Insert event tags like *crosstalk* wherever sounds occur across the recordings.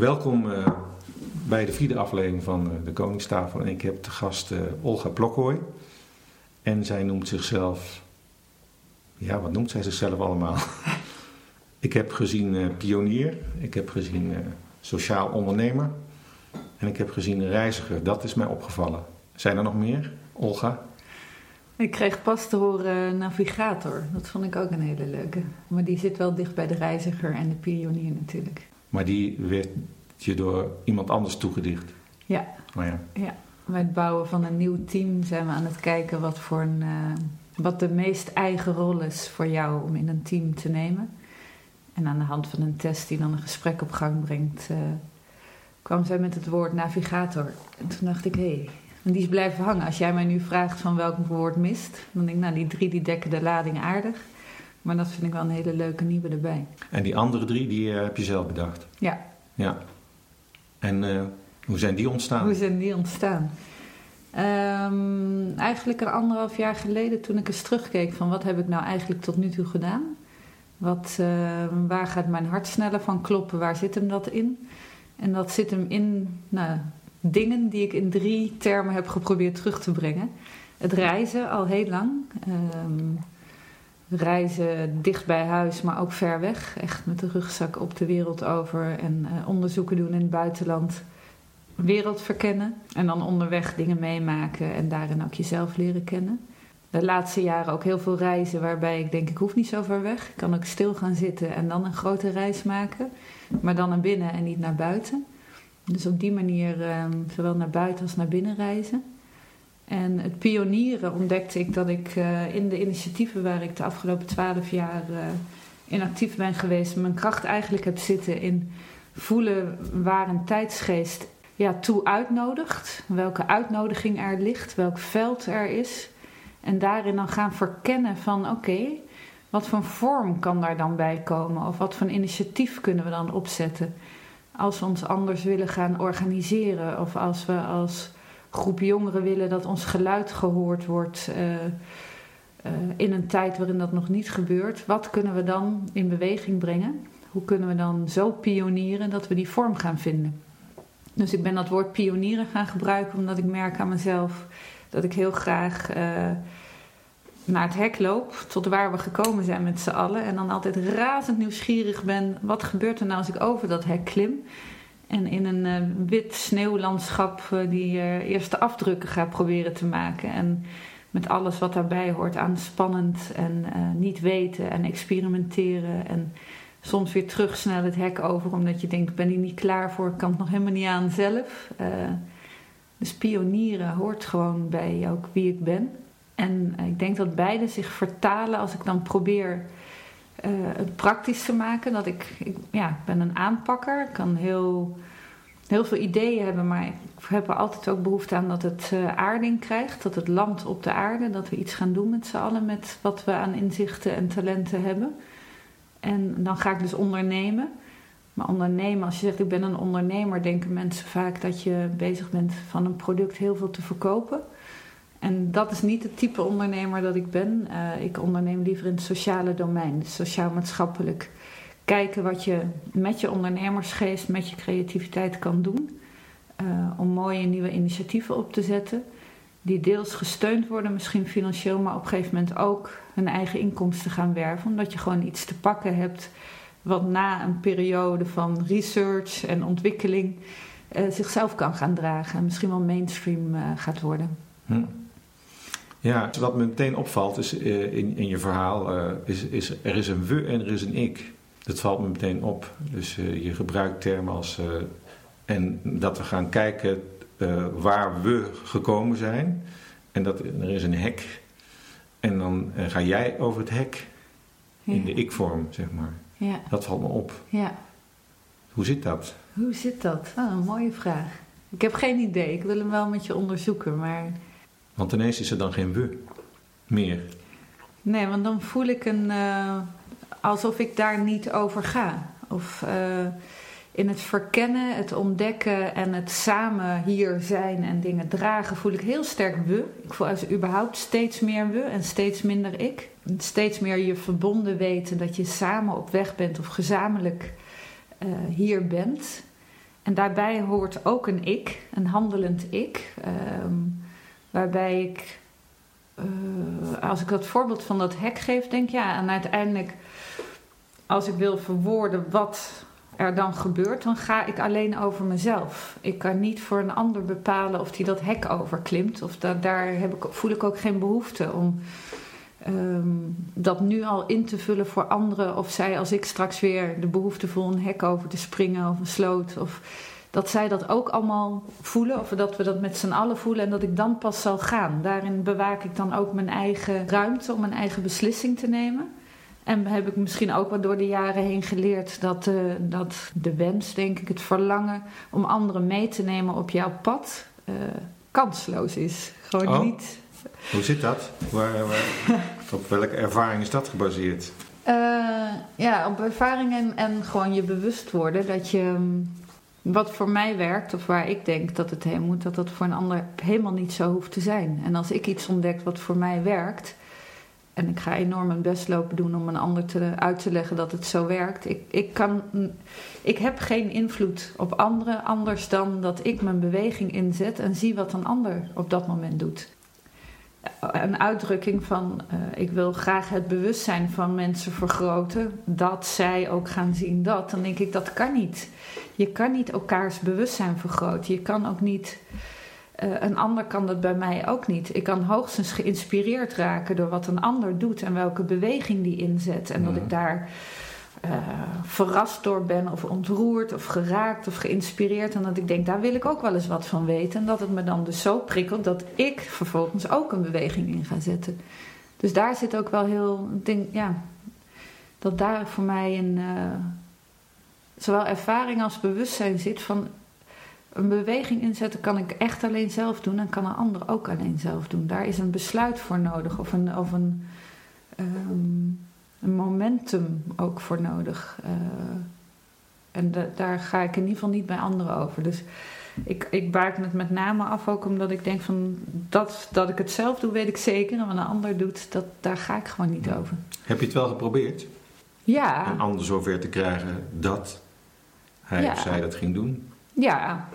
Welkom uh, bij de vierde aflevering van uh, de Koningstafel. En ik heb te gast uh, Olga Plokhooi. En zij noemt zichzelf. Ja, wat noemt zij zichzelf allemaal? *laughs* ik heb gezien pionier, ik heb gezien sociaal ondernemer. En ik heb gezien reiziger. Dat is mij opgevallen. Zijn er nog meer, Olga? Ik kreeg pas te horen navigator. Dat vond ik ook een hele leuke. Maar die zit wel dicht bij de reiziger en de pionier natuurlijk. Maar die werd je door iemand anders toegedicht? Ja. Oh ja. ja. Bij het bouwen van een nieuw team zijn we aan het kijken wat, voor een, uh, wat de meest eigen rol is voor jou om in een team te nemen. En aan de hand van een test die dan een gesprek op gang brengt, uh, kwam zij met het woord navigator. En toen dacht ik, hé, hey, en die is blijven hangen. Als jij mij nu vraagt van welk woord mist, dan denk ik, nou, die drie die dekken de lading aardig. Maar dat vind ik wel een hele leuke nieuwe erbij. En die andere drie, die uh, heb je zelf bedacht? Ja. Ja. En uh, hoe zijn die ontstaan? Hoe zijn die ontstaan? Um, eigenlijk een anderhalf jaar geleden toen ik eens terugkeek van wat heb ik nou eigenlijk tot nu toe gedaan. Wat, uh, waar gaat mijn hart sneller van kloppen? Waar zit hem dat in? En dat zit hem in nou, dingen die ik in drie termen heb geprobeerd terug te brengen. Het reizen al heel lang. Um, reizen dicht bij huis, maar ook ver weg. Echt met de rugzak op de wereld over en uh, onderzoeken doen in het buitenland. Wereld verkennen en dan onderweg dingen meemaken en daarin ook jezelf leren kennen. De laatste jaren ook heel veel reizen waarbij ik denk ik hoef niet zo ver weg. Ik kan ook stil gaan zitten en dan een grote reis maken. Maar dan naar binnen en niet naar buiten. Dus op die manier um, zowel naar buiten als naar binnen reizen. En het pionieren ontdekte ik dat ik uh, in de initiatieven waar ik de afgelopen twaalf jaar uh, in actief ben geweest, mijn kracht eigenlijk heb zitten in voelen waar een tijdsgeest ja, toe uitnodigt. Welke uitnodiging er ligt, welk veld er is. En daarin dan gaan verkennen van oké, wat voor vorm kan daar dan bij komen? Of wat voor initiatief kunnen we dan opzetten? Als we ons anders willen gaan organiseren of als we als groep jongeren willen dat ons geluid gehoord wordt uh, uh, in een tijd waarin dat nog niet gebeurt. Wat kunnen we dan in beweging brengen? Hoe kunnen we dan zo pionieren dat we die vorm gaan vinden? Dus ik ben dat woord pionieren gaan gebruiken omdat ik merk aan mezelf dat ik heel graag uh, naar het hek loop, tot waar we gekomen zijn met z'n allen. En dan altijd razend nieuwsgierig ben, wat gebeurt er nou als ik over dat hek klim? En in een uh, wit sneeuwlandschap uh, die uh, eerste afdrukken gaat proberen te maken. En met alles wat daarbij hoort aan spannend en niet weten en experimenteren. En soms weer terug snel het hek over omdat je denkt, ik ben hier niet klaar voor, ik kan het nog helemaal niet aan zelf. dus pionieren hoort gewoon bij ook wie ik ben. En ik denk dat beide zich vertalen als ik dan probeer uh, het praktisch te maken. Dat ik, ik, ja, ben een aanpakker. Ik kan heel, heel veel ideeën hebben, maar ik heb er altijd ook behoefte aan dat het uh, aarding krijgt. Dat het landt op de aarde. Dat we iets gaan doen met z'n allen met wat we aan inzichten en talenten hebben. En dan ga ik dus ondernemen. Maar ondernemen, als je zegt ik ben een ondernemer, denken mensen vaak dat je bezig bent van een product heel veel te verkopen. En dat is niet het type ondernemer dat ik ben. Uh, ik onderneem liever in het sociale domein, dus sociaal-maatschappelijk. Kijken wat je met je ondernemersgeest, met je creativiteit kan doen. Uh, om mooie nieuwe initiatieven op te zetten. Die deels gesteund worden, misschien financieel, maar op een gegeven moment ook hun eigen inkomsten gaan werven. Omdat je gewoon iets te pakken hebt wat na een periode van research en ontwikkeling uh, zichzelf kan gaan dragen. En misschien wel mainstream gaat worden. Hm. Ja, wat me meteen opvalt is uh, in, in je verhaal, uh, is, is er is een we en er is een ik. Dat valt me meteen op. Dus uh, je gebruikt termen als en dat we gaan kijken waar we gekomen zijn. En dat er is een hek. En dan ga jij over het hek in de ik-vorm, zeg maar. Ja. Dat valt me op. Ja. Hoe zit dat? Hoe zit dat? Oh, een mooie vraag. Ik heb geen idee. Ik wil hem wel met je onderzoeken, maar... Want ineens is er dan geen we meer. Nee, want dan voel ik een. Uh, alsof ik daar niet over ga. Of uh, in het verkennen, het ontdekken en het samen hier zijn en dingen dragen, voel ik heel sterk we. Ik voel als überhaupt steeds meer we en steeds minder ik. Steeds meer je verbonden weten dat je samen op weg bent of gezamenlijk uh, hier bent. En daarbij hoort ook een ik, een handelend ik, ehm, waarbij ik, eh, als ik dat voorbeeld van dat hek geef, denk ja, en uiteindelijk, als ik wil verwoorden wat er dan gebeurt, dan ga ik alleen over mezelf. Ik kan niet voor een ander bepalen of die dat hek overklimt. Of dat, daar heb ik, voel ik ook geen behoefte om ehm, dat nu al in te vullen voor anderen. Of zij, als ik straks weer de behoefte voel een hek over te springen of een sloot. Of dat zij dat ook allemaal voelen. Of dat we dat met z'n allen voelen en dat ik dan pas zal gaan. Daarin bewaak ik dan ook mijn eigen ruimte om mijn eigen beslissing te nemen. En heb ik misschien ook wat door de jaren heen geleerd dat, uh, dat de wens, denk ik, het verlangen om anderen mee te nemen op jouw pad uh, kansloos is. Gewoon Oh. niet. Hoe zit dat? Waar, waar- *laughs* op welke ervaring is dat gebaseerd? Eh, ja, op ervaring en, en gewoon je bewust worden dat je. mm, Wat voor mij werkt, of waar ik denk dat het heen moet, dat dat voor een ander helemaal niet zo hoeft te zijn. En als ik iets ontdek wat voor mij werkt, en ik ga enorm mijn best lopen doen om een ander te, uit te leggen dat het zo werkt. Ik, ik, kan, ik heb geen invloed op anderen anders dan dat ik mijn beweging inzet en zie wat een ander op dat moment doet. Een uitdrukking van eh, ik wil graag het bewustzijn van mensen vergroten, dat zij ook gaan zien dat. Dan denk ik dat kan niet. Je kan niet elkaars bewustzijn vergroten. Je kan ook niet. eh, een ander kan dat bij mij ook niet. Ik kan hoogstens geïnspireerd raken door wat een ander doet en welke beweging die inzet. En dat ik daar eh, verrast door ben, of ontroerd, of geraakt, of geïnspireerd. En dat ik denk, daar wil ik ook wel eens wat van weten. En dat het me dan dus zo prikkelt dat ik vervolgens ook een beweging in ga zetten. Dus daar zit ook wel heel. Denk, ja, dat daar voor mij een. eh, zowel ervaring als bewustzijn zit van. Een beweging inzetten kan ik echt alleen zelf doen en kan een ander ook alleen zelf doen. Daar is een besluit voor nodig of een, of een, ehm, een momentum ook voor nodig. Eh, en da- daar ga ik in ieder geval niet bij anderen over. Dus ik, ik baken het met name af ook omdat ik denk van dat, dat ik het zelf doe, weet ik zeker. En wat een ander doet, dat, daar ga ik gewoon niet over. Heb je het wel geprobeerd? Ja, Een ander zover te krijgen dat hij Ja. of zij dat ging doen? ja.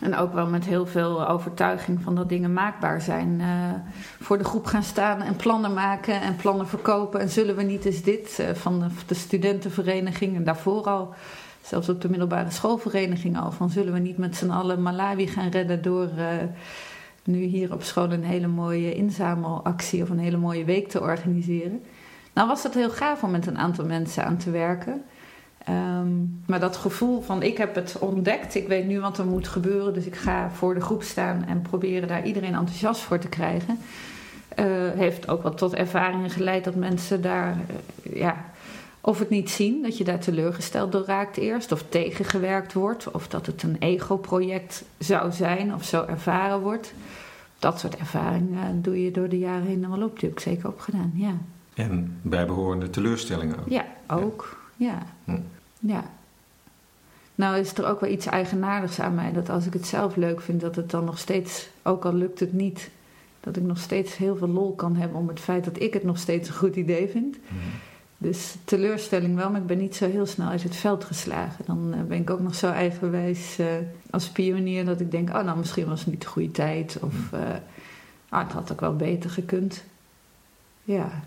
En ook wel met heel veel overtuiging van dat dingen maakbaar zijn. Eh, voor de groep gaan staan en plannen maken en plannen verkopen. En zullen we niet eens dit eh, van de, de studentenvereniging en daarvoor al, zelfs op de middelbare schoolvereniging al, van zullen we niet met z'n allen Malawi gaan redden door eh, nu hier op school een hele mooie inzamelactie of een hele mooie week te organiseren. Nou was het heel gaaf om met een aantal mensen aan te werken. Ehm, maar dat gevoel van ik heb het ontdekt, ik weet nu wat er moet gebeuren, dus ik ga voor de groep staan en proberen daar iedereen enthousiast voor te krijgen. eh, heeft ook wel tot ervaringen geleid dat mensen daar, eh, ja, of het niet zien, dat je daar teleurgesteld door raakt eerst, of tegengewerkt wordt, of dat het een ego-project zou zijn of zo ervaren wordt. Dat soort ervaringen doe je door de jaren heen wel op. Die heb ik zeker opgedaan, ja. En bijbehorende teleurstellingen ook. Ja, ook. Ja. Hm. Ja. Nou is er ook wel iets eigenaardigs aan mij. Dat als ik het zelf leuk vind, dat het dan nog steeds, ook al lukt het niet, dat ik nog steeds heel veel lol kan hebben om het feit dat ik het nog steeds een goed idee vind. Mhm. Dus teleurstelling wel, maar ik ben niet zo heel snel uit het veld geslagen. Dan eh, ben ik ook nog zo eigenwijs eh, als pionier dat ik denk, oh nou misschien was het niet de goede tijd. Of ah, het had ook wel beter gekund. Ja.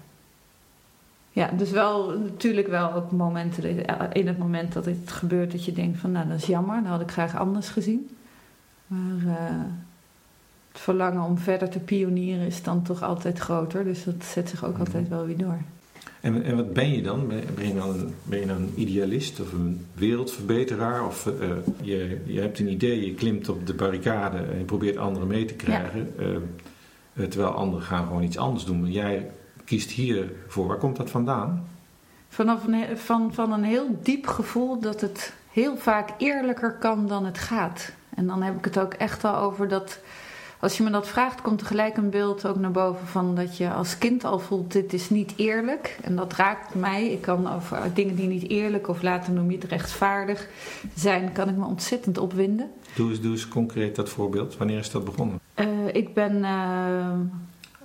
Ja, dus wel natuurlijk wel ook momenten, in het moment dat het gebeurt, dat je denkt van nou dat is jammer, dat had ik graag anders gezien. Maar eh, het verlangen om verder te pionieren is dan toch altijd groter, dus dat zet zich ook altijd wel weer door. En, en wat ben je dan? Ben je dan, een, ben je dan een idealist of een wereldverbeteraar? Of eh, je, je hebt een idee, je klimt op de barricade en je probeert anderen mee te krijgen. eh, terwijl anderen gaan gewoon iets anders doen. Maar jij kiest hiervoor. Waar komt dat vandaan? Vanaf een, van, van een heel diep gevoel dat het heel vaak eerlijker kan dan het gaat. En dan heb ik het ook echt al over dat. Als je me dat vraagt, komt er gelijk een beeld ook naar boven van dat je als kind al voelt: dit is niet eerlijk. En dat raakt mij. Ik kan over dingen die niet eerlijk of later noem je het rechtvaardig zijn, kan ik me ontzettend opwinden. Doe eens, doe eens concreet dat voorbeeld. Wanneer is dat begonnen? Eh, ik ben eh,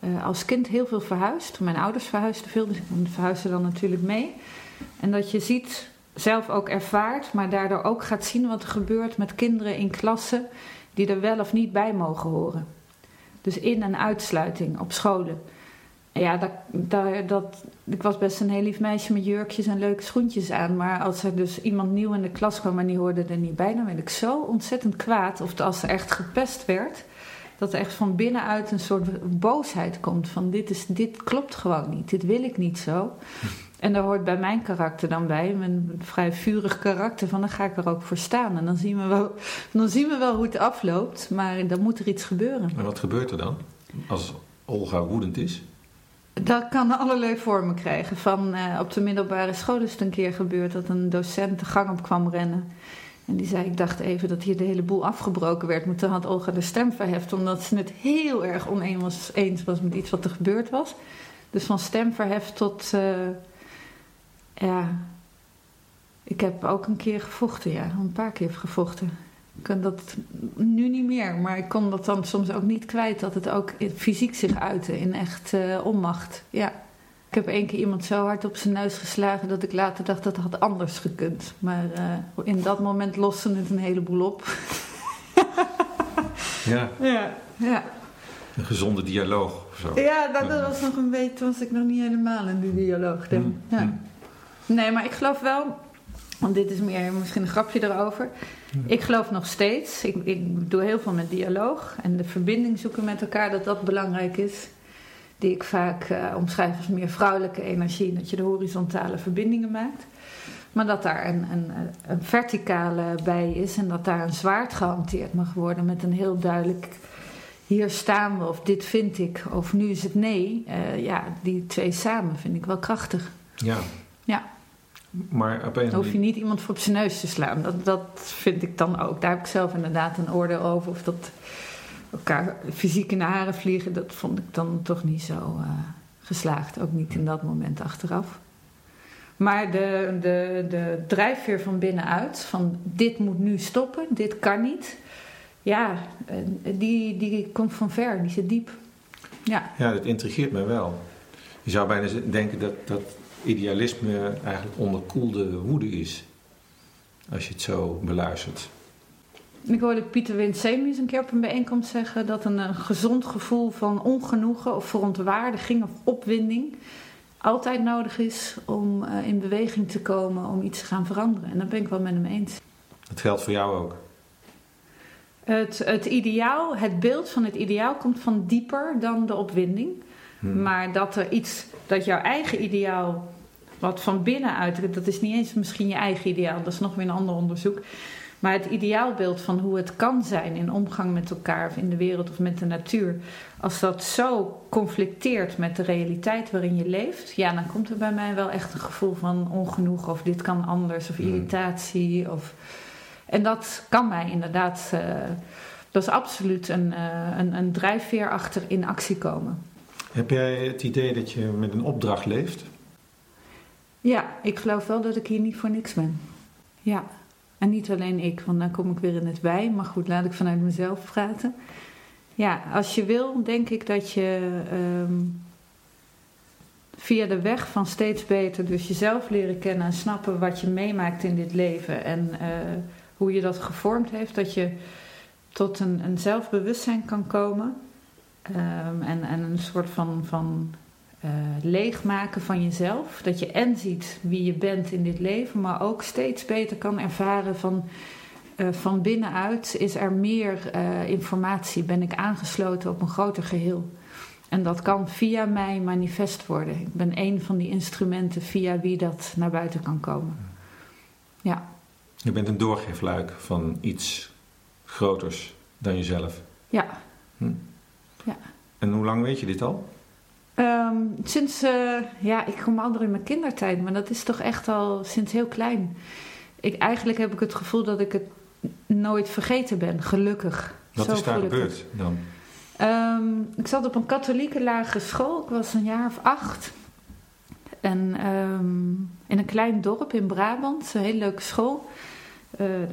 eh, als kind heel veel verhuisd. Mijn ouders verhuisden veel, dus ik verhuisde dan natuurlijk mee. En dat je ziet zelf ook ervaart, maar daardoor ook gaat zien wat er gebeurt met kinderen in klassen die er wel of niet bij mogen horen. Dus in- en uitsluiting op scholen. Ja, dat, dat, ik was best een heel lief meisje met jurkjes en leuke schoentjes aan. Maar als er dus iemand nieuw in de klas kwam en die hoorde er niet bij, dan werd ik zo ontzettend kwaad. Of als er echt gepest werd, dat er echt van binnenuit een soort boosheid komt. Van dit, is, dit klopt gewoon niet, dit wil ik niet zo. En daar hoort bij mijn karakter dan bij, mijn vrij vurig karakter, van dan ga ik er ook voor staan. En dan zien we wel, dan zien we wel hoe het afloopt, maar dan moet er iets gebeuren. En wat gebeurt er dan als Olga woedend is? Dat kan allerlei vormen krijgen. Van, uh, op de middelbare school is het een keer gebeurd dat een docent de gang op kwam rennen. En die zei, ik dacht even dat hier de hele boel afgebroken werd. Maar toen had Olga de stem verheft, omdat ze het heel erg oneens was met iets wat er gebeurd was. Dus van stem verheft tot, uh, ja, ik heb ook een keer gevochten, ja, een paar keer gevochten. Ik kan dat nu niet meer, maar ik kon dat dan soms ook niet kwijt dat het ook fysiek zich uitte in echt uh, onmacht. Ja. Ik heb één keer iemand zo hard op zijn neus geslagen dat ik later dacht dat het had anders gekund. Maar uh, in dat moment loste het een heleboel op. ja. *laughs* ja. Ja. Een gezonde dialoog of zo. Ja, dat, dat was nog een beetje, was ik nog niet helemaal in die dialoog. Mm. Ja. Mm. Nee, maar ik geloof wel, want dit is meer misschien een grapje erover. Ik geloof nog steeds, ik, ik doe heel veel met dialoog en de verbinding zoeken met elkaar, dat dat belangrijk is. Die ik vaak uh, omschrijf als meer vrouwelijke energie, dat je de horizontale verbindingen maakt. Maar dat daar een, een, een verticale bij is en dat daar een zwaard gehanteerd mag worden met een heel duidelijk hier staan we of dit vind ik of nu is het nee. Uh, ja, die twee samen vind ik wel krachtig. Ja. Ja. Maar op een Dan hoef je niet iemand voor op zijn neus te slaan. Dat, dat vind ik dan ook. Daar heb ik zelf inderdaad een oordeel over. Of dat elkaar fysiek in de haren vliegen, dat vond ik dan toch niet zo uh, geslaagd. Ook niet in dat moment achteraf. Maar de, de, de drijfveer van binnenuit, van dit moet nu stoppen, dit kan niet. Ja, die, die komt van ver, die zit diep. Ja. ja, dat intrigeert me wel. Je zou bijna denken dat, dat idealisme eigenlijk onderkoelde woede is. Als je het zo beluistert. Ik hoorde Pieter Winsemius een keer op een bijeenkomst zeggen dat een, een gezond gevoel van ongenoegen of verontwaardiging of opwinding altijd nodig is om uh, in beweging te komen om iets te gaan veranderen. En dat ben ik wel met hem eens. Dat geldt voor jou ook. Het, het ideaal, het beeld van het ideaal komt van dieper dan de opwinding. Hmm. Maar dat er iets, dat jouw eigen ideaal, wat van binnenuit, dat is niet eens misschien je eigen ideaal, dat is nog weer een ander onderzoek. Maar het ideaalbeeld van hoe het kan zijn in omgang met elkaar of in de wereld of met de natuur, als dat zo conflicteert met de realiteit waarin je leeft, ja, dan komt er bij mij wel echt een gevoel van ongenoeg of dit kan anders of hmm. irritatie. Of, en dat kan mij inderdaad, uh, dat is absoluut een, uh, een, een drijfveer achter in actie komen. Heb jij het idee dat je met een opdracht leeft? Ja, ik geloof wel dat ik hier niet voor niks ben. Ja, en niet alleen ik, want dan kom ik weer in het wij. Maar goed, laat ik vanuit mezelf praten. Ja, als je wil, denk ik dat je um, via de weg van steeds beter, dus jezelf leren kennen en snappen wat je meemaakt in dit leven en uh, hoe je dat gevormd heeft, dat je tot een, een zelfbewustzijn kan komen um, en, en een soort van, van uh, leegmaken van jezelf. Dat je en ziet wie je bent in dit leven, maar ook steeds beter kan ervaren van, uh, van binnenuit is er meer uh, informatie. Ben ik aangesloten op een groter geheel. En dat kan via mij manifest worden. Ik ben een van die instrumenten via wie dat naar buiten kan komen. Ja. Je bent een doorgeefluik van iets groters dan jezelf. Ja. Hm. ja. En hoe lang weet je dit al? Um, sinds, uh, ja, ik kom al in mijn kindertijd, maar dat is toch echt al sinds heel klein. Ik, eigenlijk heb ik het gevoel dat ik het nooit vergeten ben, gelukkig. Wat Zo is daar gebeurd dan? Um, ik zat op een katholieke lagere school, ik was een jaar of acht. En um, in een klein dorp in Brabant, een hele leuke school. Uh, uh,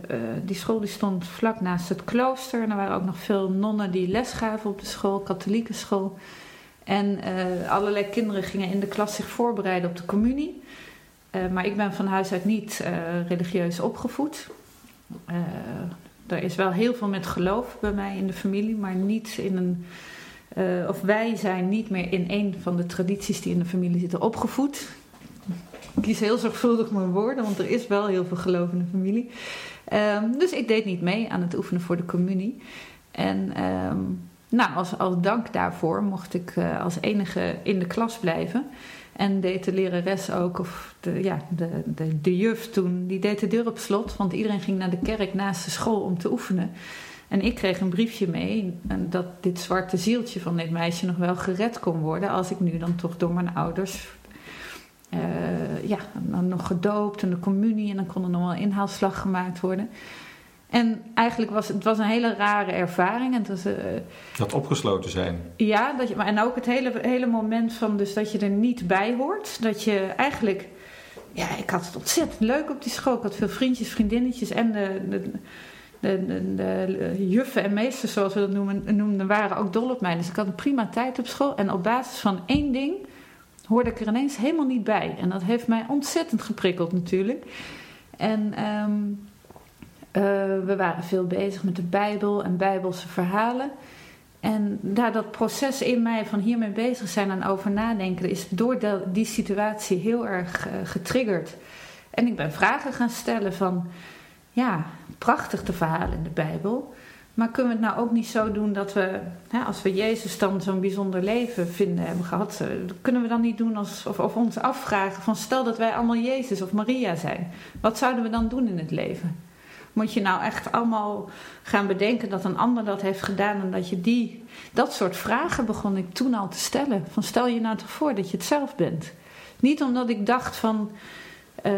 die school die stond vlak naast het klooster. En er waren ook nog veel nonnen die les gaven op de school, katholieke school. En uh, allerlei kinderen gingen in de klas zich voorbereiden op de communie. Eh, maar ik ben van huis uit niet eh, religieus opgevoed. Er is wel heel veel met geloof bij mij in de familie, maar niet in een. of wij zijn niet meer in een van de tradities die in de familie zitten opgevoed. Ik kies heel zorgvuldig mijn woorden, want er is wel heel veel geloof in de familie. Ehm, dus ik deed niet mee aan het oefenen voor de communie. En ehm, nou, als, als dank daarvoor mocht ik als enige in de klas blijven. En deed de lerares ook, of de, ja, de, de, de juf toen, die deed de deur op slot. Want iedereen ging naar de kerk naast de school om te oefenen. En ik kreeg een briefje mee dat dit zwarte zieltje van dit meisje nog wel gered kon worden. Als ik nu dan toch door mijn ouders, uh, ja, dan nog gedoopt en de communie. En dan kon er nog wel een inhaalslag gemaakt worden. En eigenlijk was het was een hele rare ervaring. En het was, uh, dat opgesloten zijn. Ja, dat je, maar en ook het hele, hele moment van dus dat je er niet bij hoort. Dat je eigenlijk... Ja, ik had het ontzettend leuk op die school. Ik had veel vriendjes, vriendinnetjes en de, de, de, de, de juffen en meesters, zoals we dat noemen, noemden, waren ook dol op mij. Dus ik had een prima tijd op school. En op basis van één ding hoorde ik er ineens helemaal niet bij. En dat heeft mij ontzettend geprikkeld natuurlijk. En... Um, uh, we waren veel bezig met de Bijbel en Bijbelse verhalen. En daar dat proces in mij van hiermee bezig zijn en over nadenken, is door die situatie heel erg uh, getriggerd. En ik ben vragen gaan stellen van, ja, prachtig de verhalen in de Bijbel. Maar kunnen we het nou ook niet zo doen dat we, als we Jezus dan zo'n bijzonder leven vinden hebben gehad, uh, kunnen we dan niet doen als, of, of ons afvragen van stel dat wij allemaal Jezus of Maria zijn. Wat zouden we dan doen in het leven? Moet je nou echt allemaal gaan bedenken dat een ander dat heeft gedaan en dat je die. Dat soort vragen begon ik toen al te stellen. Van stel je nou toch voor dat je het zelf bent. Niet omdat ik dacht van. Uh,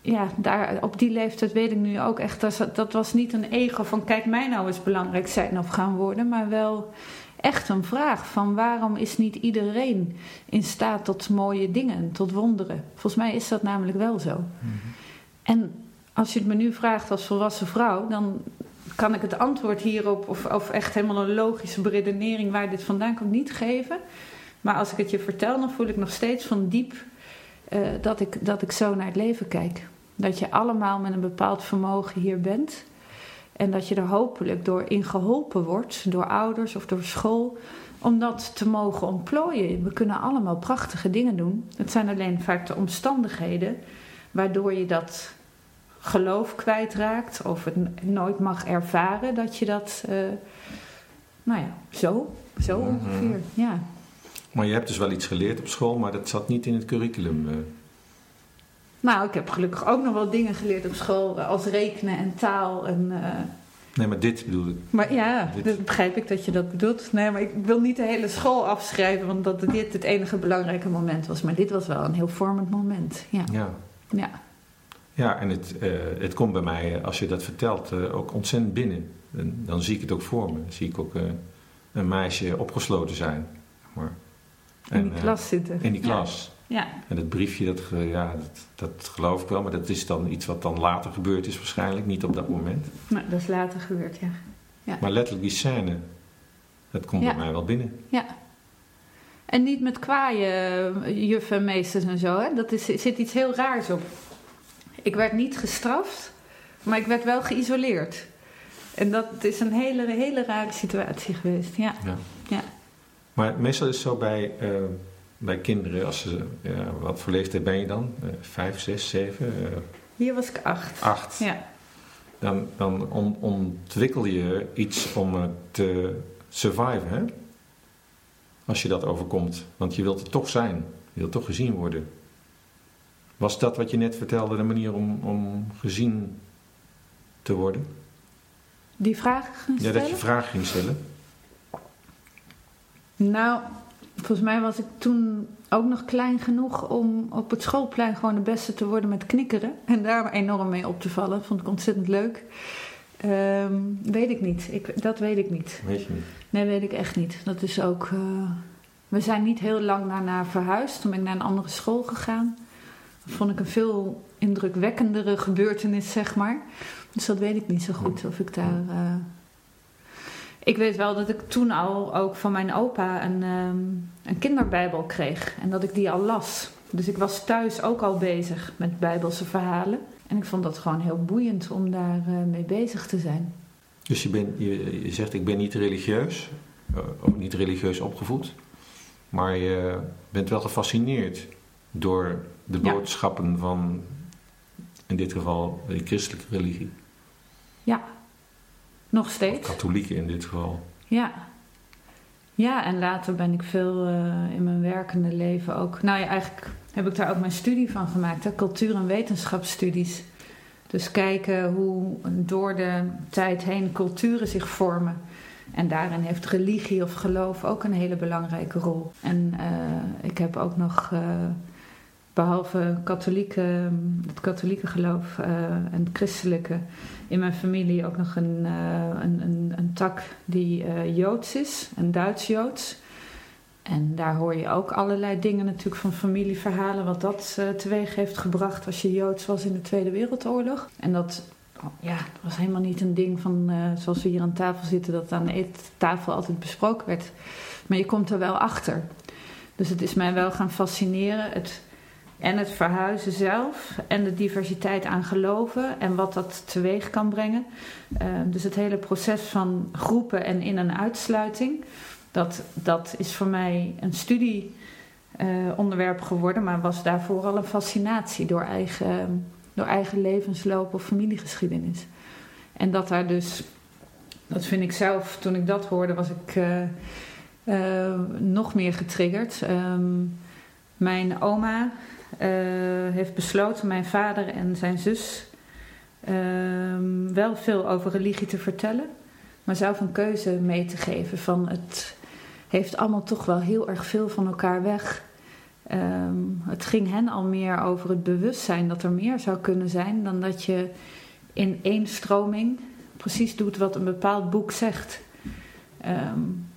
ja, daar, op die leeftijd weet ik nu ook echt. Dat, dat was niet een ego van kijk mij nou eens belangrijk zijn of gaan worden. Maar wel echt een vraag van waarom is niet iedereen in staat tot mooie dingen, tot wonderen. Volgens mij is dat namelijk wel zo. Mm -hmm. En als je het me nu vraagt als volwassen vrouw, dan kan ik het antwoord hierop, of, of echt helemaal een logische beredenering waar dit vandaan komt, niet geven. Maar als ik het je vertel, dan voel ik nog steeds van diep uh, dat, ik, dat ik zo naar het leven kijk. Dat je allemaal met een bepaald vermogen hier bent. En dat je er hopelijk door in geholpen wordt, door ouders of door school, om dat te mogen ontplooien. We kunnen allemaal prachtige dingen doen. Het zijn alleen vaak de omstandigheden waardoor je dat geloof kwijtraakt of het nooit mag ervaren dat je dat, uh, nou ja, zo, zo mm -hmm. ongeveer, ja. Maar je hebt dus wel iets geleerd op school, maar dat zat niet in het curriculum. Uh. Nou, ik heb gelukkig ook nog wel dingen geleerd op school, als rekenen en taal en... Uh, Nee, maar dit bedoel ik. Maar ja, dit... begrijp ik dat je dat bedoelt. Nee, maar ik wil niet de hele school afschrijven, want dat dit het enige belangrijke moment was. Maar dit was wel een heel vormend moment. Ja. Ja. ja. Ja, en het, uh, het komt bij mij, als je dat vertelt, uh, ook ontzettend binnen. En dan zie ik het ook voor me. Dan zie ik ook uh, een meisje opgesloten zijn. Maar. En, in die klas zitten. In die klas. Ja. ja. En dat briefje, dat, ja, dat, dat, geloof ik wel. Maar dat is dan iets wat dan later gebeurd is waarschijnlijk. Niet op dat moment. Nou, dat is later gebeurd, ja. ja. Maar letterlijk die scène, dat komt ja. bij mij wel binnen. Ja. En niet met kwaaien juffen en meesters en zo. Hè? Dat is, zit iets heel raars op. Ik werd niet gestraft, maar ik werd wel geïsoleerd. En dat is een hele, hele rare situatie geweest, ja. ja. ja. Maar meestal is het zo bij, uh, bij kinderen, als ze, ja, wat voor leeftijd ben je dan? Uh, vijf, zes, zeven? Hier was ik acht. Acht. Ja. Dan, dan on, ontwikkel je iets om te surviven, hè? Als je dat overkomt. Want je wilt er toch zijn. Je wilt toch gezien worden. Was dat wat je net vertelde de manier om, om gezien te worden? Die vragen ging stellen? Ja, dat je vragen ging stellen. Nou, volgens mij was ik toen ook nog klein genoeg om op het schoolplein gewoon de beste te worden met knikkeren. En daar enorm mee op te vallen. Vond ik ontzettend leuk. Um, weet ik niet. Ik, dat weet ik niet. Weet je niet? Nee, weet ik echt niet. Dat is ook... Uh, we zijn niet heel lang daarna verhuisd. Toen ben ik naar een andere school gegaan vond ik een veel indrukwekkendere gebeurtenis, zeg maar. Dus dat weet ik niet zo goed of ik daar. Uh... Ik weet wel dat ik toen al ook van mijn opa een, um, een kinderbijbel kreeg en dat ik die al las. Dus ik was thuis ook al bezig met bijbelse verhalen. En ik vond dat gewoon heel boeiend om daar uh, mee bezig te zijn. Dus je, bent, je, je zegt, ik ben niet religieus, uh, ook niet religieus opgevoed. Maar je bent wel gefascineerd door de boodschappen ja. van, in dit geval, de christelijke religie. Ja, nog steeds. Of katholieken in dit geval. Ja. Ja, en later ben ik veel uh, in mijn werkende leven ook. Nou ja, eigenlijk heb ik daar ook mijn studie van gemaakt, hè? cultuur- en wetenschapsstudies. Dus kijken hoe door de tijd heen culturen zich vormen. En daarin heeft religie of geloof ook een hele belangrijke rol. En uh, ik heb ook nog, uh, behalve katholieke, het katholieke geloof uh, en het christelijke, in mijn familie ook nog een, een, een, een, tak die joods is, een Duits-joods. En daar hoor je ook allerlei dingen natuurlijk van familieverhalen, wat dat teweeg heeft gebracht als je Joods was in de Tweede Wereldoorlog. En dat ja, was helemaal niet een ding van zoals we hier aan tafel zitten, dat aan de eettafel altijd besproken werd. Maar je komt er wel achter. Dus het is mij wel gaan fascineren. Het, en het verhuizen zelf en de diversiteit aan geloven en wat dat teweeg kan brengen. Uh, dus het hele proces van groepen en in- en uitsluiting. Dat, dat is voor mij een studieonderwerp uh, geworden, maar was daarvoor al een fascinatie door eigen, door eigen levensloop of familiegeschiedenis. En dat daar dus, dat vind ik zelf, toen ik dat hoorde, was ik uh, uh, nog meer getriggerd. Um, mijn oma heeft besloten, mijn vader en zijn zus, um, wel veel over religie te vertellen maar zelf een keuze mee te geven van het heeft allemaal toch wel heel erg veel van elkaar weg. Um, het ging hen al meer over het bewustzijn dat er meer zou kunnen zijn dan dat je in één stroming precies doet wat een bepaald boek zegt. Um,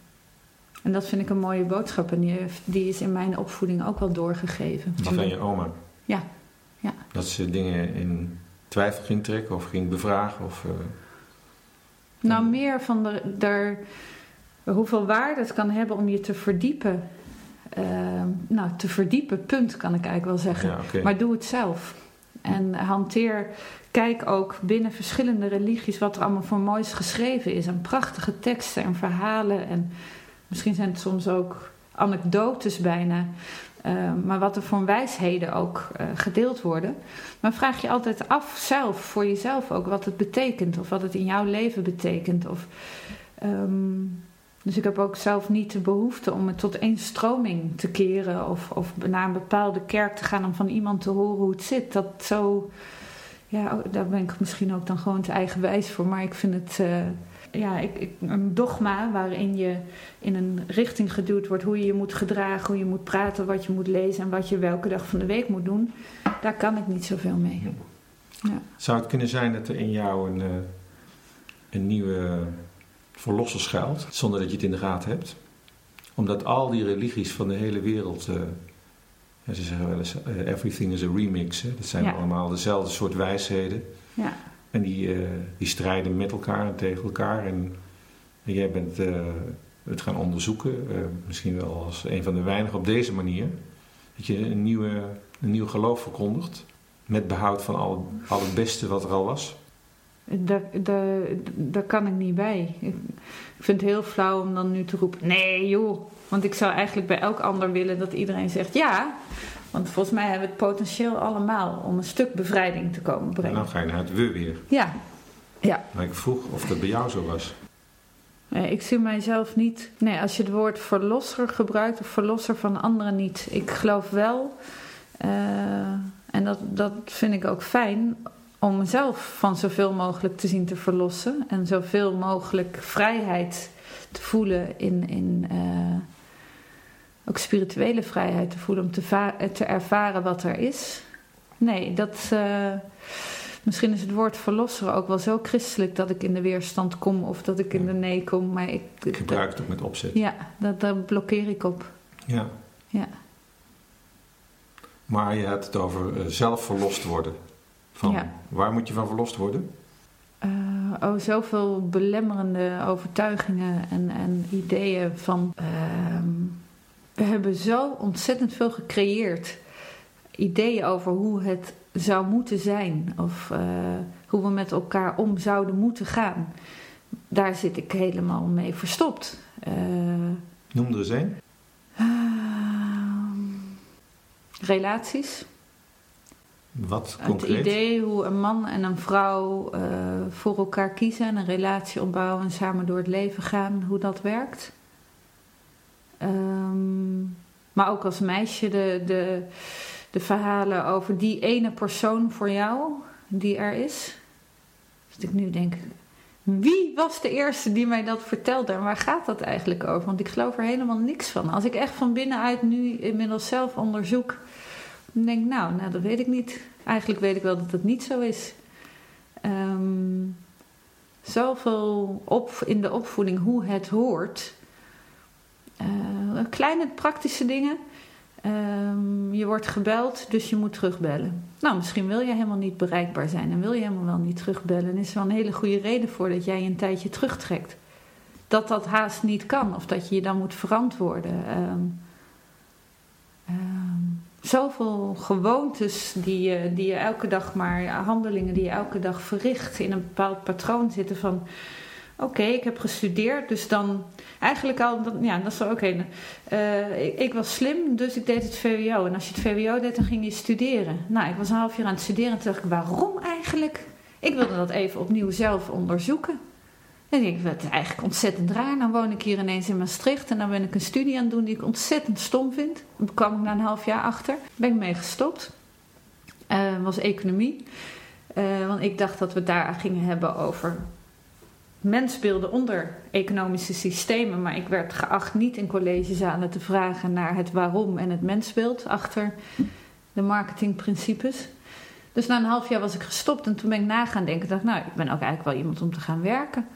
en dat vind ik een mooie boodschap en die, die is in mijn opvoeding ook wel doorgegeven. Die van je oma? Ja. ja. Dat ze dingen in twijfel ging trekken of ging bevragen? Of, uh... Nou, meer van de, de, hoeveel waarde het kan hebben om je te verdiepen. Uh, nou, te verdiepen, punt kan ik eigenlijk wel zeggen. Ja, okay. Maar doe het zelf. En hanteer, kijk ook binnen verschillende religies wat er allemaal voor moois geschreven is. En prachtige teksten en verhalen. En misschien zijn het soms ook anekdotes bijna. Uh, maar wat er voor wijsheden ook uh, gedeeld worden. Maar vraag je altijd af zelf, voor jezelf ook, wat het betekent. Of wat het in jouw leven betekent. Of, um, dus ik heb ook zelf niet de behoefte om het tot één stroming te keren. Of, of naar een bepaalde kerk te gaan om van iemand te horen hoe het zit. Dat zo, ja, daar ben ik misschien ook dan gewoon te eigenwijs voor. Maar ik vind het... Uh, ja, ik, ik, een dogma waarin je in een richting geduwd wordt hoe je je moet gedragen, hoe je moet praten, wat je moet lezen en wat je welke dag van de week moet doen, daar kan ik niet zoveel mee. Ja. Zou het kunnen zijn dat er in jou een, een nieuwe verlosser schuilt, zonder dat je het in de gaten hebt? Omdat al die religies van de hele wereld, uh, ze zeggen wel eens, uh, everything is a remix. Hè? Dat zijn ja. allemaal dezelfde soort wijsheden. Ja. En die, uh, die strijden met elkaar en tegen elkaar. En, jij bent uh, het gaan onderzoeken, uh, misschien wel als een van de weinigen op deze manier. Dat je een, nieuwe, een nieuw geloof verkondigt. Met behoud van al, al het beste wat er al was. Daar, daar, daar kan ik niet bij. Ik vind het heel flauw om dan nu te roepen: nee, joh. Want ik zou eigenlijk bij elk ander willen dat iedereen zegt ja. Want volgens mij hebben we het potentieel allemaal om een stuk bevrijding te komen brengen. En dan ga je naar het we weer. Ja. ja. Maar ik vroeg of dat bij jou zo was. Nee, ik zie mijzelf niet. Nee, als je het woord verlosser gebruikt of verlosser van anderen niet. Ik geloof wel, uh, en dat, dat vind ik ook fijn, om mezelf van zoveel mogelijk te zien te verlossen. En zoveel mogelijk vrijheid te voelen in. in uh, ook spirituele vrijheid te voelen om te, te, ervaren wat er is. Nee, dat. Uh, misschien is het woord verlosser ook wel zo christelijk dat ik in de weerstand kom of dat ik in de nee kom. Maar ik, ik gebruik het ook met opzet. Ja, dat, daar blokkeer ik op. Ja. ja. Maar je hebt het over uh, zelf verlost worden. Van, ja. Waar moet je van verlost worden? Uh, oh, zoveel belemmerende overtuigingen en, en ideeën van. Uh, we hebben zo ontzettend veel gecreëerd. ideeën over hoe het zou moeten zijn. Of uh, hoe we met elkaar om zouden moeten gaan. Daar zit ik helemaal mee verstopt. Uh, Noem er eens een. Uh, relaties. Wat concreet? Het idee hoe een man en een vrouw uh, voor elkaar kiezen en een relatie opbouwen en samen door het leven gaan, hoe dat werkt. Um, maar ook als meisje de, de, de verhalen over die ene persoon voor jou die er is. Dat ik nu denk, wie was de eerste die mij dat vertelde en waar gaat dat eigenlijk over? Want ik geloof er helemaal niks van. Als ik echt van binnenuit nu inmiddels zelf onderzoek, dan denk ik, nou, nou, dat weet ik niet. Eigenlijk weet ik wel dat het niet zo is. Um, zoveel op, in de opvoeding hoe het hoort. Uh, kleine praktische dingen. Um, je wordt gebeld, dus je moet terugbellen. Nou, misschien wil je helemaal niet bereikbaar zijn en wil je helemaal wel niet terugbellen. En is er wel een hele goede reden voor dat jij een tijdje terugtrekt. Dat dat haast niet kan of dat je je dan moet verantwoorden. Um, um, zoveel gewoontes die je, die je elke dag maar, handelingen die je elke dag verricht in een bepaald patroon zitten van oké, ik heb gestudeerd, dus dan eigenlijk al, ja, dat is oké. Okay. Uh, ik, was slim, dus ik deed het VWO. En als je het VWO deed, dan ging je studeren. Nou, ik was een half jaar aan het studeren en toen dacht ik, waarom eigenlijk? Ik wilde dat even opnieuw zelf onderzoeken. En ik werd eigenlijk ontzettend raar. Dan woon ik hier ineens in Maastricht en dan ben ik een studie aan het doen die ik ontzettend stom vind. Daar kwam ik na een half jaar achter. Ben ik mee gestopt. Uh, was economie. Uh, want ik dacht dat we daar gingen hebben over mensbeelden onder economische systemen, maar ik werd geacht niet in collegezalen te vragen naar het waarom en het mensbeeld achter de marketingprincipes. Dus na een half jaar was ik gestopt en toen ben ik na gaan denken. dacht, nou, ik ben ook eigenlijk wel iemand om te gaan werken.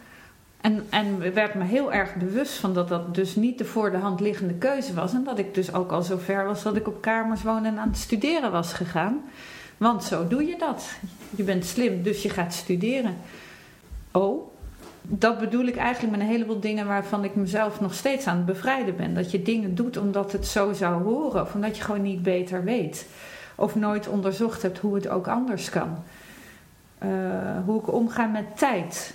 En, en werd me heel erg bewust van dat dat dus niet de voor de hand liggende keuze was. En dat ik dus ook al zo ver was dat ik op kamers woonde en aan het studeren was gegaan. Want zo doe je dat. Je bent slim, dus je gaat studeren. Oh, dat bedoel ik eigenlijk met een heleboel dingen waarvan ik mezelf nog steeds aan het bevrijden ben. Dat je dingen doet omdat het zo zou horen, of omdat je gewoon niet beter weet. Of nooit onderzocht hebt hoe het ook anders kan. Uh, hoe ik omga met tijd,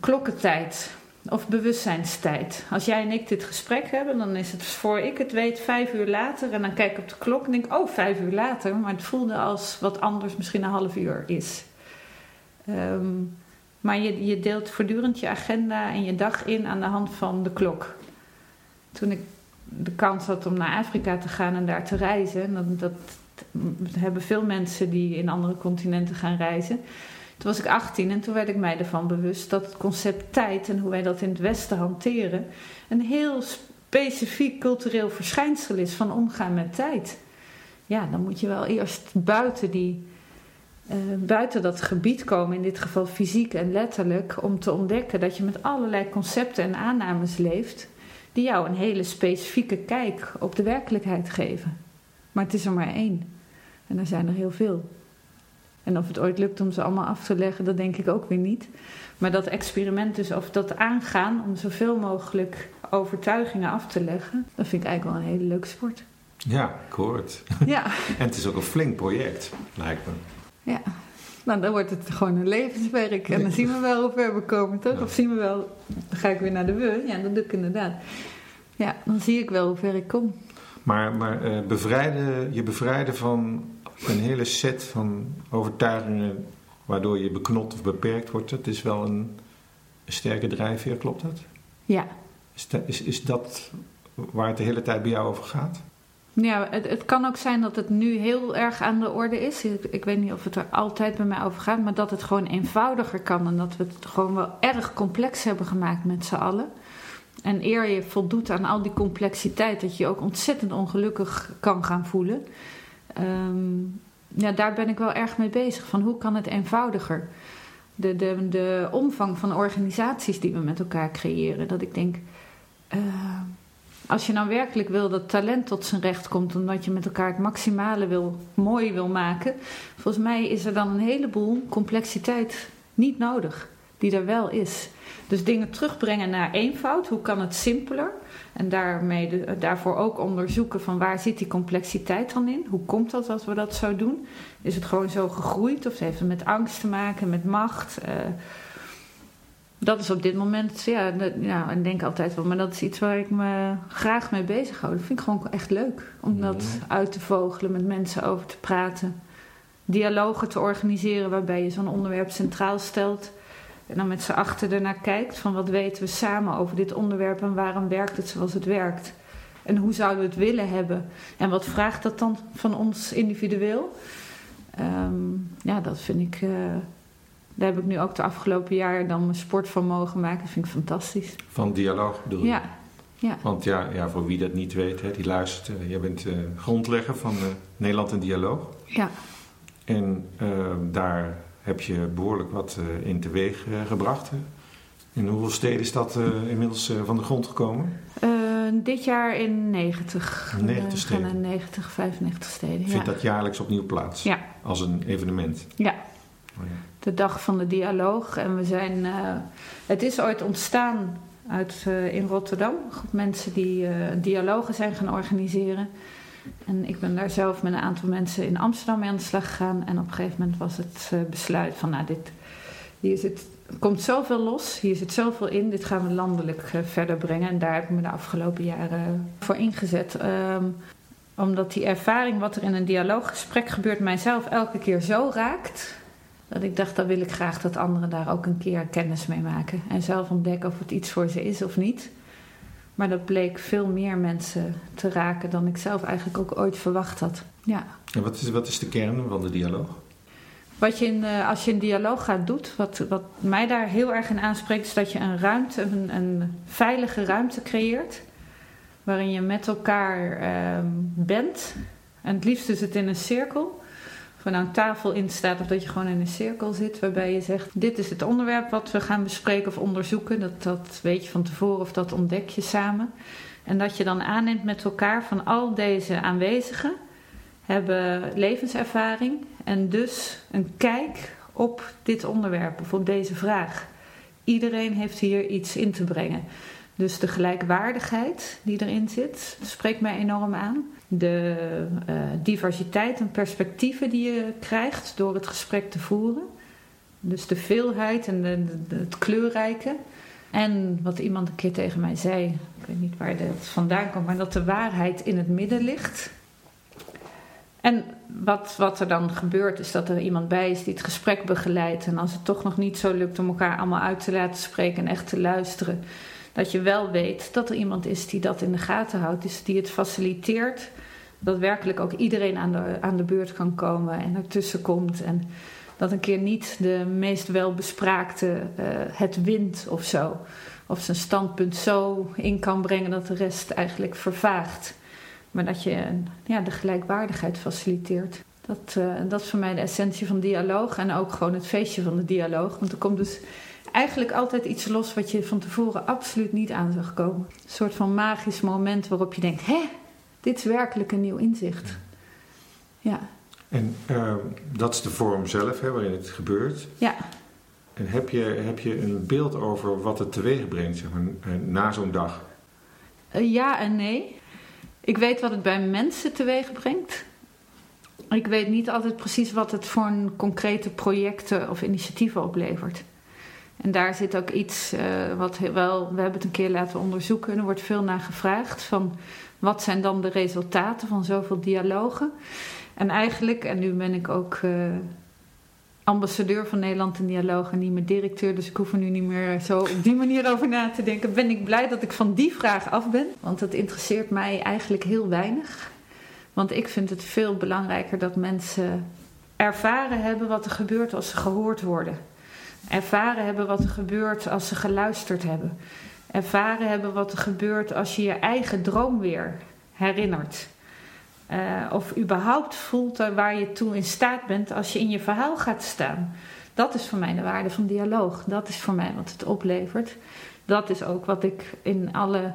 klokkentijd of bewustzijnstijd. Als jij en ik dit gesprek hebben, dan is het voor ik het weet vijf uur later. En dan kijk ik op de klok en denk oh, vijf uur later. Maar het voelde als wat anders misschien een half uur is. Um, maar je, je deelt voortdurend je agenda en je dag in aan de hand van de klok. Toen ik de kans had om naar Afrika te gaan en daar te reizen, dat, dat hebben veel mensen die in andere continenten gaan reizen. Toen was ik 18 en toen werd ik mij ervan bewust dat het concept tijd en hoe wij dat in het Westen hanteren, een heel specifiek cultureel verschijnsel is van omgaan met tijd. Ja, dan moet je wel eerst buiten die uh, buiten dat gebied komen, in dit geval fysiek en letterlijk, om te ontdekken dat je met allerlei concepten en aannames leeft die jou een hele specifieke kijk op de werkelijkheid geven. Maar het is er maar één. En er zijn er heel veel. En of het ooit lukt om ze allemaal af te leggen, dat denk ik ook weer niet. Maar dat experiment dus, of dat aangaan om zoveel mogelijk overtuigingen af te leggen, dat vind ik eigenlijk wel een hele leuke sport. Ja, ik hoor het. Ja. *laughs* en het is ook een flink project, lijkt me. Ja. Nou, dan wordt het gewoon een levenswerk. En dan zien we wel hoe ver we komen, toch? Of zien we wel, dan ga ik weer naar de we. Ja, dat doe ik inderdaad. Ja, dan zie ik wel hoe ver ik kom. Maar, maar uh, bevrijden, je bevrijden van een hele set van overtuigingen waardoor je beknot of beperkt wordt, dat is wel een, een sterke drijfveer, klopt dat? Ja. Is, is, is dat waar het de hele tijd bij jou over gaat? Ja, het, het, kan ook zijn dat het nu heel erg aan de orde is. Ik, ik, weet niet of het er altijd bij mij over gaat, maar dat het gewoon eenvoudiger kan en dat we het gewoon wel erg complex hebben gemaakt met z'n allen. En eer je voldoet aan al die complexiteit, dat je je ook ontzettend ongelukkig kan gaan voelen. Um, ja, daar ben ik wel erg mee bezig. Van hoe kan het eenvoudiger? De, de, de omvang van organisaties die we met elkaar creëren. Dat ik denk. Uh, als je nou werkelijk wil dat talent tot zijn recht komt, omdat je met elkaar het maximale wil, mooi wil maken, volgens mij is er dan een heleboel complexiteit niet nodig. die er wel is. Dus dingen terugbrengen naar eenvoud. Hoe kan het simpeler? En daarmee daarvoor ook onderzoeken van waar zit die complexiteit dan in? Hoe komt dat dat we dat zo doen? Is het gewoon zo gegroeid of heeft het met angst te maken, met macht? Uh, dat is op dit moment, ja, ja, ik denk altijd wel, maar dat is iets waar ik me graag mee bezig hou. Dat vind ik gewoon echt leuk om dat uit te vogelen, met mensen over te praten. Dialogen te organiseren waarbij je zo'n onderwerp centraal stelt. En dan met z'n achter ernaar kijkt van wat weten we samen over dit onderwerp en waarom werkt het zoals het werkt. En hoe zouden we het willen hebben? En wat vraagt dat dan van ons individueel? Ehm, ja, dat vind ik. Uh, daar heb ik nu ook de afgelopen jaar dan mijn sport van mogen maken. Dat vind ik fantastisch. Van dialoog bedoel je? Ja. ja. Want ja, ja, voor wie dat niet weet, hè, die luistert. Uh, jij bent uh, grondlegger van Nederland in Dialoog. Ja. En daar heb je behoorlijk wat in teweeg gebracht. In hoeveel steden is dat inmiddels van de grond gekomen? dit jaar in 90. 90 steden. gaan 90, 95 steden. Vindt dat jaarlijks opnieuw plaats? Ja. Als een evenement? Ja. Oh, ja. De dag van de dialoog. En we zijn. Uh, het is ooit ontstaan uit, uh, in Rotterdam. Mensen die uh, dialogen zijn gaan organiseren. En ik ben daar zelf met een aantal mensen in Amsterdam mee aan de slag gegaan. En op een gegeven moment was het besluit van, nou, dit, hier zit komt zoveel los, hier zit zoveel in, dit gaan we landelijk verder brengen. En daar heb ik me de afgelopen jaren voor ingezet. Um, omdat die ervaring wat er in een dialooggesprek gebeurt, mijzelf elke keer zo raakt. Dat ik dacht, dan wil ik graag dat anderen daar ook een keer kennis mee maken. En zelf ontdekken of het iets voor ze is of niet. Maar dat bleek veel meer mensen te raken dan ik zelf eigenlijk ook ooit verwacht had. Ja. En wat is, wat is de kern van de dialoog? Wat je in, uh, als je een dialoog gaat doet, wat, wat mij daar heel erg in aanspreekt, is dat je een ruimte, een, een veilige ruimte creëert. Waarin je met elkaar uh, bent. En het liefst is het in een cirkel. Of er nou tafel in staat of dat je gewoon in een cirkel zit. Waarbij je zegt, dit is het onderwerp wat we gaan bespreken of onderzoeken. Dat, dat weet je van tevoren of dat ontdek je samen. En dat je dan aanneemt met elkaar van al deze aanwezigen hebben levenservaring en dus een kijk op dit onderwerp of op deze vraag. Iedereen heeft hier iets in te brengen. Dus de gelijkwaardigheid die erin zit, spreekt mij enorm aan. De uh, diversiteit en perspectieven die je krijgt door het gesprek te voeren. Dus de veelheid en de, het kleurrijke. En wat iemand een keer tegen mij zei, ik weet niet waar het vandaan komt, maar dat de waarheid in het midden ligt. En wat, wat er dan gebeurt is dat er iemand bij is die het gesprek begeleidt. En als het toch nog niet zo lukt om elkaar allemaal uit te laten spreken en echt te luisteren, dat je wel weet dat er iemand is die dat in de gaten houdt, dus die het faciliteert. Dat werkelijk ook iedereen aan de, aan de beurt kan komen en ertussen komt. En dat een keer niet de meest welbespraakte uh, het wint of zo. Of zijn standpunt zo in kan brengen dat de rest eigenlijk vervaagt. Maar dat je ja, de gelijkwaardigheid faciliteert. Dat, uh, dat is voor mij de essentie van dialoog. En ook gewoon het feestje van de dialoog. Want er komt dus eigenlijk altijd iets los wat je van tevoren absoluut niet aan zag komen. Een soort van magisch moment waarop je denkt: hé, dit is werkelijk een nieuw inzicht. Ja. En uh, dat is de vorm zelf hè, waarin het gebeurt. Ja. En heb je, heb je een beeld over wat het teweeg brengt zeg maar, na zo'n dag? Uh, ja en nee. Ik weet wat het bij mensen teweeg brengt. Ik weet niet altijd precies wat het voor een concrete projecten of initiatieven oplevert. En daar zit ook iets uh, wat wel, we hebben het een keer laten onderzoeken. Er wordt veel naar gevraagd van wat zijn dan de resultaten van zoveel dialogen. En eigenlijk, en nu ben ik ook uh, ambassadeur van Nederland in Dialoog en niet meer directeur, dus ik hoef er nu niet meer zo op die manier over na te denken. Ben ik blij dat ik van die vraag af ben, want het interesseert mij eigenlijk heel weinig. Want ik vind het veel belangrijker dat mensen ervaren hebben wat er gebeurt als ze gehoord worden. Ervaren hebben wat er gebeurt als ze geluisterd hebben. Ervaren hebben wat er gebeurt als je je eigen droom weer herinnert. Uh, of überhaupt voelt waar je toe in staat bent als je in je verhaal gaat staan. Dat is voor mij de waarde van dialoog. Dat is voor mij wat het oplevert. Dat is ook wat ik in alle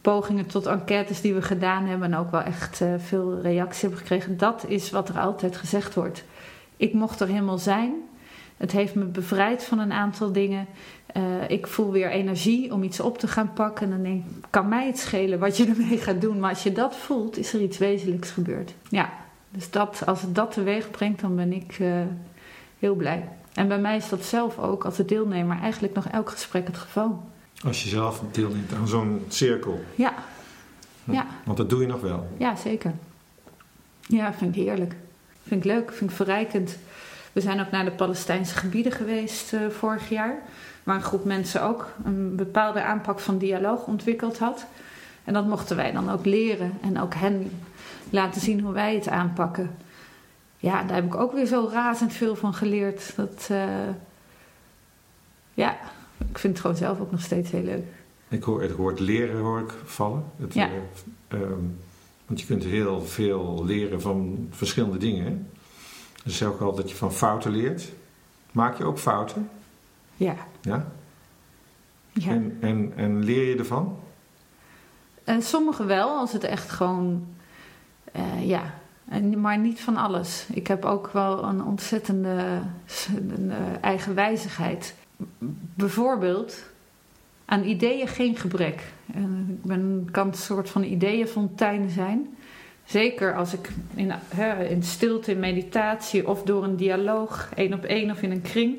pogingen tot enquêtes die we gedaan hebben en ook wel echt uh, veel reactie heb gekregen. Dat is wat er altijd gezegd wordt. Ik mocht er helemaal zijn. Het heeft me bevrijd van een aantal dingen. Eh, ik voel weer energie om iets op te gaan pakken. En dan denk ik, kan mij het schelen wat je ermee gaat doen. Maar als je dat voelt, is er iets wezenlijks gebeurd. Ja, dus dat, als het dat teweeg brengt, dan ben ik uh, heel blij. En bij mij is dat zelf ook als deelnemer eigenlijk nog elk gesprek het geval. Als je zelf deelneemt aan zo'n cirkel. Ja. ja. Want dat doe je nog wel. Ja, zeker. Ja, vind ik heerlijk. Vind ik leuk, vind ik verrijkend. We zijn ook naar de Palestijnse gebieden geweest uh, vorig jaar. Waar een groep mensen ook een bepaalde aanpak van dialoog ontwikkeld had. En dat mochten wij dan ook leren en ook hen laten zien hoe wij het aanpakken. Ja, daar heb ik ook weer zo razend veel van geleerd. Dat, uh, ja, ik vind het gewoon zelf ook nog steeds heel leuk. Ik hoor het woord leren hoor ik vallen. Het, ja. Uh, um, want je kunt heel veel leren van verschillende dingen. Dus zeg ook al dat je van fouten leert. Maak je ook fouten? Ja. Ja? ja. En, en, en leer je ervan? Uh, sommige wel, als het echt gewoon... Uh, ja, maar niet van alles. Ik heb ook wel een ontzettende een eigenwijzigheid. Bijvoorbeeld aan ideeën geen gebrek. Ik ben, kan een soort van ideeënfontein zijn. Zeker als ik in, in stilte, in meditatie of door een dialoog, één op één of in een kring,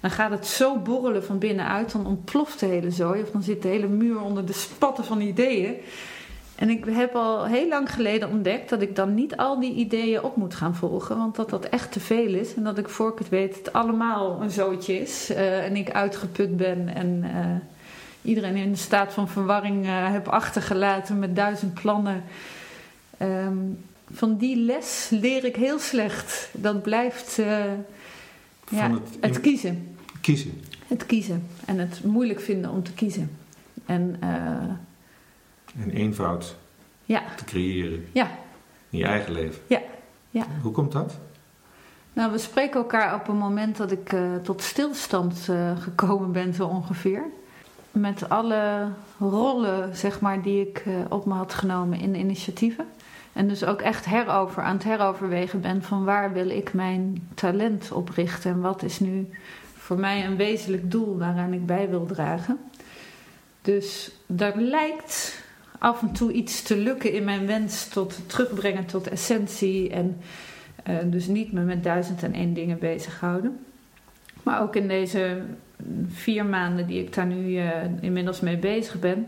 dan gaat het zo borrelen van binnenuit, dan ontploft de hele zooi, of dan zit de hele muur onder de spatten van ideeën. En ik heb al heel lang geleden ontdekt dat ik dan niet al die ideeën op moet gaan volgen, want dat dat echt te veel is. En dat ik voor ik het weet het allemaal een zootje is uh, en ik uitgeput ben en uh, iedereen in een staat van verwarring uh, heb achtergelaten met duizend plannen. Um, van die les leer ik heel slecht. Dat blijft ja, het, het, kiezen. Kiezen. Het kiezen. En het moeilijk vinden om te kiezen. En, en eenvoud ja. te creëren. Ja. In je eigen leven. Ja. ja. Hoe komt dat? Nou, we spreken elkaar op een moment dat ik uh, tot stilstand gekomen ben, zo ongeveer. Met alle rollen, zeg maar, die ik op me had genomen in initiatieven. En dus ook echt herover, aan het heroverwegen ben van waar wil ik mijn talent op richten en wat is nu voor mij een wezenlijk doel waaraan ik bij wil dragen. Dus daar lijkt af en toe iets te lukken in mijn wens tot terugbrengen tot essentie en uh, dus niet me met duizend en één dingen bezighouden. Maar ook in deze vier maanden die ik daar nu uh, inmiddels mee bezig ben,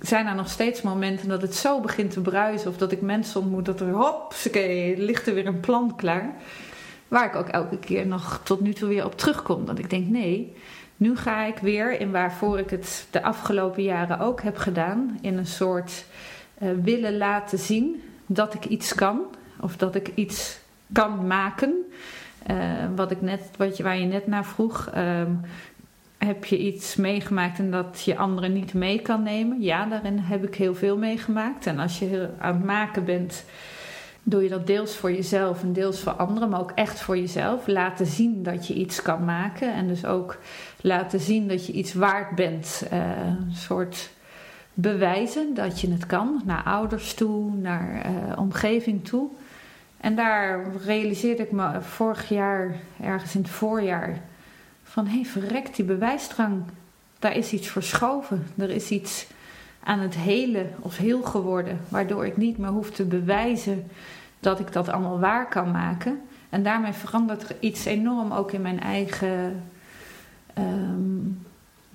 zijn er nog steeds momenten dat het zo begint te bruisen of dat ik mensen ontmoet dat er hop, ligt er weer een plan klaar. Waar ik ook elke keer nog tot nu toe weer op terugkom. Dat ik denk, nee, nu ga ik weer in waarvoor ik het de afgelopen jaren ook heb gedaan, in een soort uh, willen laten zien dat ik iets kan of dat ik iets kan maken. Uh, wat ik net, wat je, waar je net naar vroeg. Um, heb je iets meegemaakt en dat je anderen niet mee kan nemen? Ja, daarin heb ik heel veel meegemaakt. En als je aan het maken bent, doe je dat deels voor jezelf en deels voor anderen, maar ook echt voor jezelf. Laten zien dat je iets kan maken en dus ook laten zien dat je iets waard bent. Uh, een soort bewijzen dat je het kan, naar ouders toe, naar uh, omgeving toe. En daar realiseerde ik me vorig jaar, ergens in het voorjaar, van hé, hey, verrekt die bewijsdrang. Daar is iets verschoven. Er is iets aan het hele of heel geworden, waardoor ik niet meer hoef te bewijzen dat ik dat allemaal waar kan maken. En daarmee verandert er iets enorm ook in mijn eigen,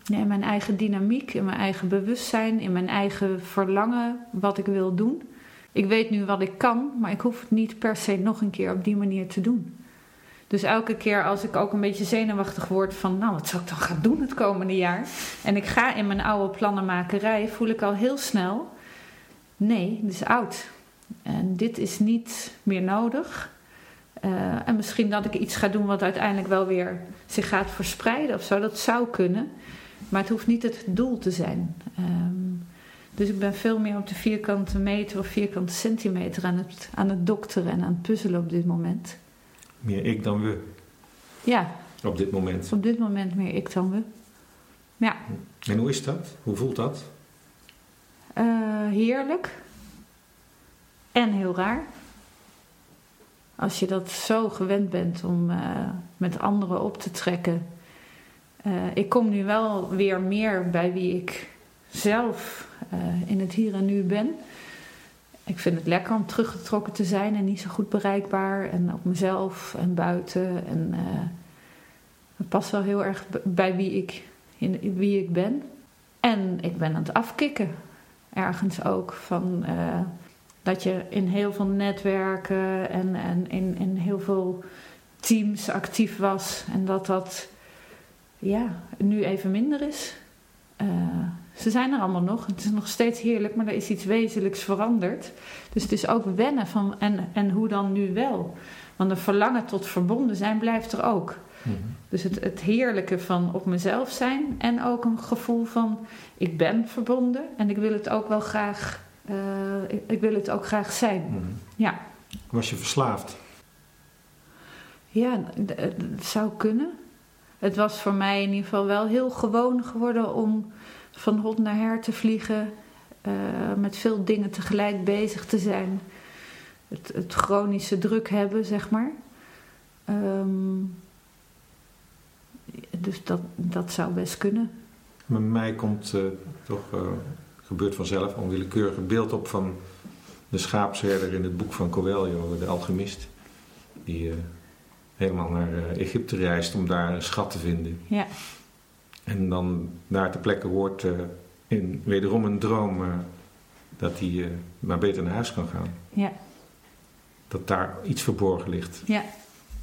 ja, in mijn eigen dynamiek, in mijn eigen bewustzijn, in mijn eigen verlangen, wat ik wil doen. Ik weet nu wat ik kan, maar ik hoef het niet per se nog een keer op die manier te doen. Dus elke keer als ik ook een beetje zenuwachtig word van, nou, wat zou ik dan gaan doen het komende jaar? En ik ga in mijn oude plannenmakerij, voel ik al heel snel, nee, dit is oud. En dit is niet meer nodig. Uh, en misschien dat ik iets ga doen wat uiteindelijk wel weer zich gaat verspreiden of zo. Dat zou kunnen. Maar het hoeft niet het doel te zijn. Um, dus ik ben veel meer op de vierkante meter of vierkante centimeter aan het, aan het dokteren en aan het puzzelen op dit moment. Meer ik dan we. Ja. Op dit moment. Op dit moment meer ik dan we. Ja. En hoe is dat? Hoe voelt dat? Uh, heerlijk. En heel raar. als je dat zo gewend bent om eh, met anderen op te trekken. Eh, ik kom nu wel weer meer bij wie ik zelf eh, in het hier en nu ben. Ik vind het lekker om teruggetrokken te zijn en niet zo goed bereikbaar. En op mezelf en buiten. En het past wel heel erg bij wie ik, in, wie ik ben. En ik ben aan het afkicken. Ergens ook van dat je in heel veel netwerken en, en in, in heel veel teams actief was. En dat dat ja, nu even minder is. Uh, ze zijn er allemaal nog. Het is nog steeds heerlijk, maar er is iets wezenlijks veranderd. Dus het is ook wennen van en, en hoe dan nu wel. Want een verlangen tot verbonden zijn blijft er ook. Mhm. Dus het, het heerlijke van op mezelf zijn en ook een gevoel van ik ben verbonden en ik wil het ook wel graag uh, ik, ik, wil het ook graag zijn. Mm. Ja. Was je verslaafd? Ja, het zou kunnen. Het was voor mij in ieder geval wel heel gewoon geworden om van hot naar her te vliegen, uh, met veel dingen tegelijk bezig te zijn. Het, het chronische druk hebben, zeg maar. Um, dus dat, dat zou best kunnen. Met mij komt uh, toch gebeurt vanzelf, onwillekeurig een beeld op van de schaapsherder in het boek van Coelho, de alchemist. Die uh, helemaal naar uh, Egypte reist om daar een schat te vinden. Ja. En dan daar ter plekke hoort uh, in wederom een droom dat hij maar beter naar huis kan gaan. Ja. Dat daar iets verborgen ligt. Ja.